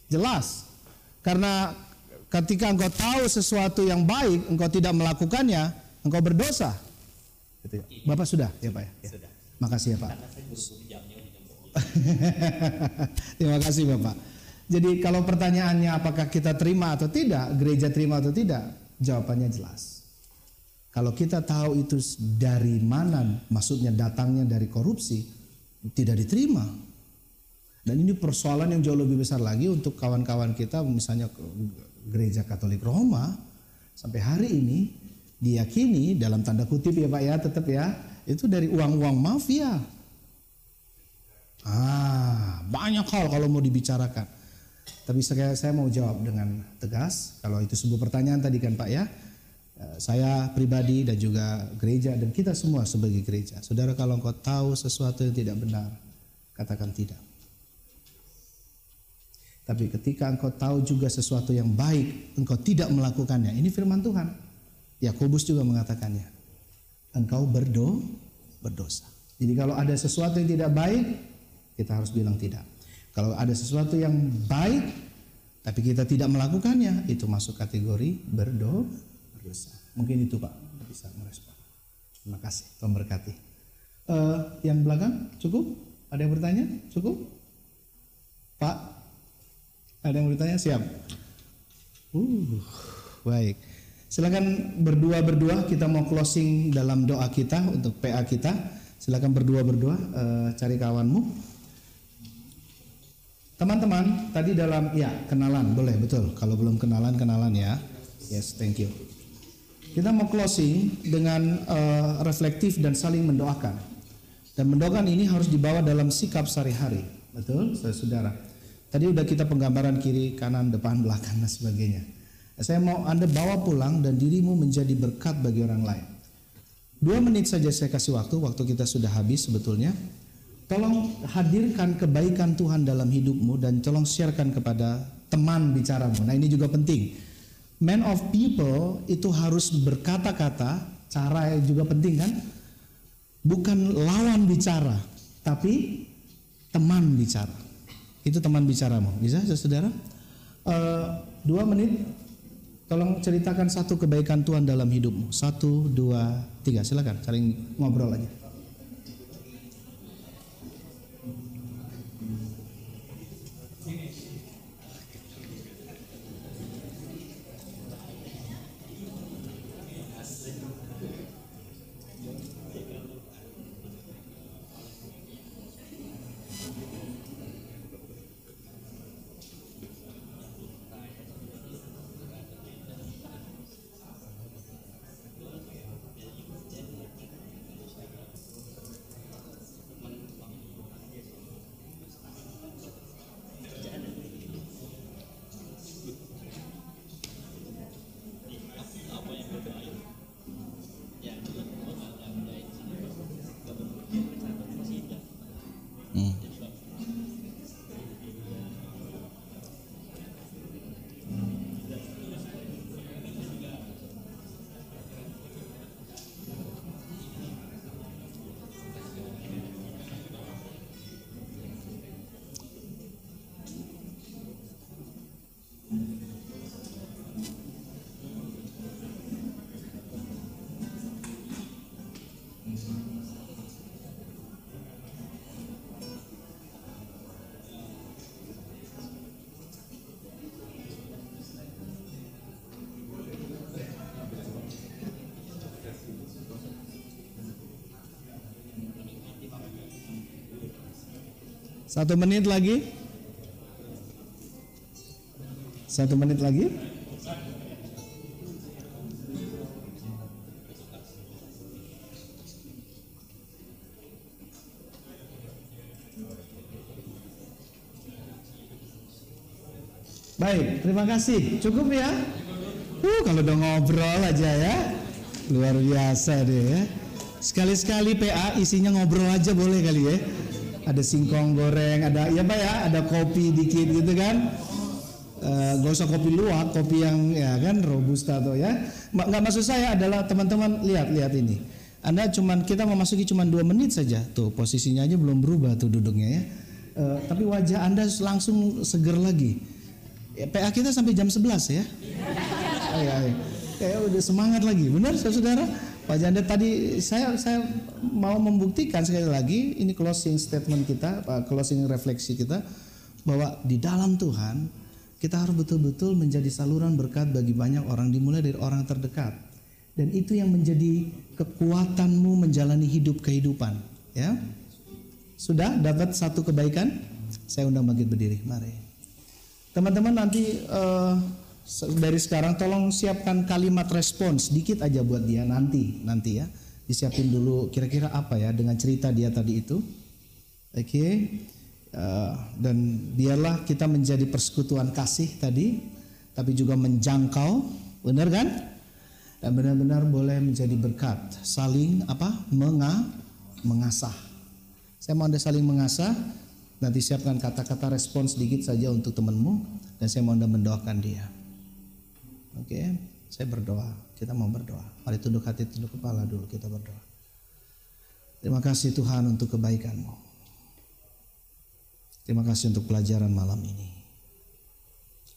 Jelas. Karena ketika engkau tahu sesuatu yang baik, engkau tidak melakukannya, engkau berdosa. Gitu ya. Bapak sudah, ya Pak ya? Ya. Sudah. Makasih ya Pak. Karena saya buru-buru jamnya udah jam 10. Terima kasih Bapak. Jadi kalau pertanyaannya apakah kita terima atau tidak, gereja terima atau tidak, jawabannya jelas. Kalau kita tahu itu dari mana, maksudnya datangnya dari korupsi, tidak diterima. Dan ini persoalan yang jauh lebih besar lagi untuk kawan-kawan kita, misalnya gereja Katolik Roma, sampai hari ini diyakini dalam tanda kutip ya Pak ya, tetap ya, itu dari uang-uang mafia. Ah, banyak hal kalau mau dibicarakan. Tapi saya, saya mau jawab dengan tegas. Kalau itu sebuah pertanyaan tadi kan Pak ya, saya pribadi dan juga gereja dan kita semua sebagai gereja. Saudara kalau engkau tahu sesuatu yang tidak benar, katakan tidak. Tapi ketika engkau tahu juga sesuatu yang baik, engkau tidak melakukannya. Ini firman Tuhan. Yakobus juga mengatakannya. Engkau berdo, berdosa. Jadi kalau ada sesuatu yang tidak baik, kita harus bilang tidak. Kalau ada sesuatu yang baik, tapi kita tidak melakukannya, itu masuk kategori berdo, berdosa. Mungkin itu Pak bisa merespon. Terima kasih, Tuhan berkati. Eh, yang belakang cukup? Ada yang bertanya? Cukup? Pak, ada yang bertanya? Siap. Uh, baik. Silakan berdua-berdua kita mau closing dalam doa kita untuk PA kita. Silakan berdua-berdua eh, cari kawanmu. Teman-teman, tadi dalam ya kenalan boleh betul. Kalau belum kenalan kenalan ya. Yes, thank you. Kita mau closing dengan eh, reflektif dan saling mendoakan. Dan mendoakan ini harus dibawa dalam sikap sehari-hari. Betul, saudara. Tadi udah kita penggambaran kiri, kanan, depan, belakang dan sebagainya. Saya mau Anda bawa pulang dan dirimu menjadi berkat bagi orang lain. Dua menit saja saya kasih waktu, waktu kita sudah habis sebetulnya. Tolong hadirkan kebaikan Tuhan dalam hidupmu dan tolong sharekan kepada teman bicaramu. Nah ini juga penting. Man of people itu harus berkata-kata, cara juga penting kan? Bukan lawan bicara, tapi teman bicara. Itu teman bicaramu. Bisa saudara? Eh, dua menit Tolong ceritakan satu kebaikan Tuhan dalam hidupmu. Satu, dua, tiga. Silakan, saling ngobrol aja. Satu menit lagi. Satu menit lagi. Baik, terima kasih. Cukup ya? Uh, kalau udah ngobrol aja ya. Luar biasa deh ya. Sekali-sekali PA isinya ngobrol aja boleh kali ya. Ada singkong goreng, ada ya Pak ya, ada kopi dikit gitu kan. Eh, gak usah kopi luwak, kopi yang ya kan robusta atau ya. Nggak maksud saya adalah teman-teman lihat lihat ini. Anda cuman kita memasuki cuman dua menit saja tuh posisinya aja belum berubah tuh duduknya ya. Eh, tapi wajah Anda langsung seger lagi. Ya, PA kita sampai jam 11 ya. Oh, ya, ya. Udah semangat lagi. Benar saudara? Pak Janda tadi saya saya mau membuktikan sekali lagi ini closing statement kita, uh, closing refleksi kita bahwa di dalam Tuhan kita harus betul-betul menjadi saluran berkat bagi banyak orang dimulai dari orang terdekat. Dan itu yang menjadi kekuatanmu menjalani hidup kehidupan, ya. Sudah dapat satu kebaikan? Saya undang bangkit berdiri, mari. Teman-teman nanti se- dari sekarang tolong siapkan kalimat respons sedikit aja buat dia nanti nanti ya. Disiapin dulu kira-kira apa ya dengan cerita dia tadi itu. Oke. Eh, dan biarlah kita menjadi persekutuan kasih tadi tapi juga menjangkau, benar kan? Dan benar-benar boleh menjadi berkat, saling apa? Menga, mengasah. Saya mau Anda saling mengasah. Nanti siapkan kata-kata respon sedikit saja untuk temanmu dan saya mau Anda mendoakan dia. Oke, saya berdoa. Kita mau berdoa. Mari tunduk hati, tunduk kepala dulu kita berdoa. Terima kasih Tuhan untuk kebaikan-Mu. Terima kasih untuk pelajaran malam ini.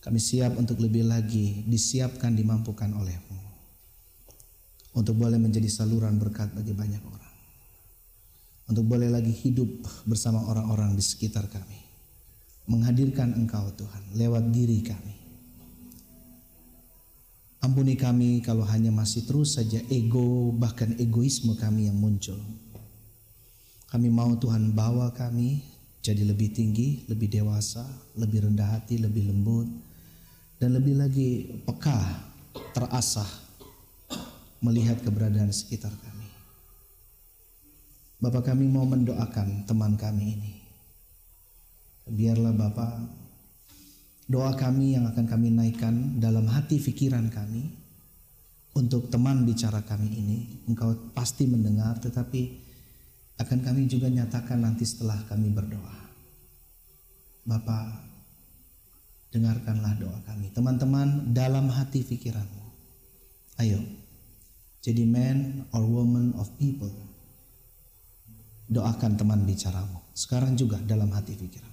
Kami siap untuk lebih lagi disiapkan, dimampukan oleh-Mu. Untuk boleh menjadi saluran berkat bagi banyak orang untuk boleh lagi hidup bersama orang-orang di sekitar kami. Menghadirkan Engkau Tuhan lewat diri kami. Ampuni kami kalau hanya masih terus saja ego bahkan egoisme kami yang muncul. Kami mau Tuhan bawa kami jadi lebih tinggi, lebih dewasa, lebih rendah hati, lebih lembut dan lebih lagi peka, terasah melihat keberadaan sekitar kami. Bapak kami mau mendoakan teman kami ini. Biarlah Bapak doa kami yang akan kami naikkan dalam hati pikiran kami untuk teman bicara kami ini. Engkau pasti mendengar tetapi akan kami juga nyatakan nanti setelah kami berdoa. Bapak dengarkanlah doa kami. Teman-teman dalam hati pikiranmu. Ayo jadi man or woman of people doakan teman bicaramu. Sekarang juga dalam hati pikiran.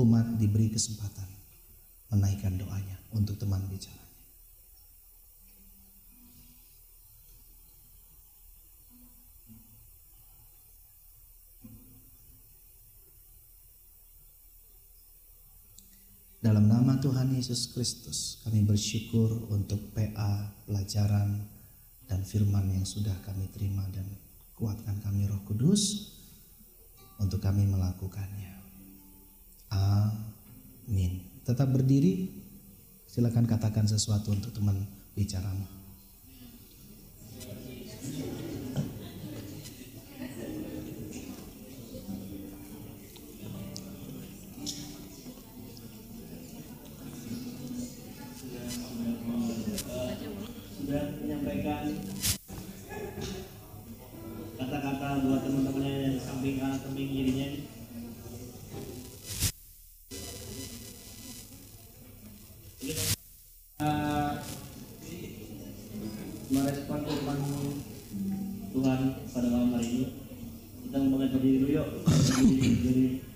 Umat diberi kesempatan menaikkan doanya untuk teman bicaranya. Dalam nama Tuhan Yesus Kristus, kami bersyukur untuk PA, pelajaran, dan firman yang sudah kami terima dan kuatkan kami Roh Kudus untuk kami melakukannya. Amin. Tetap berdiri. Silakan katakan sesuatu untuk teman bicaramu.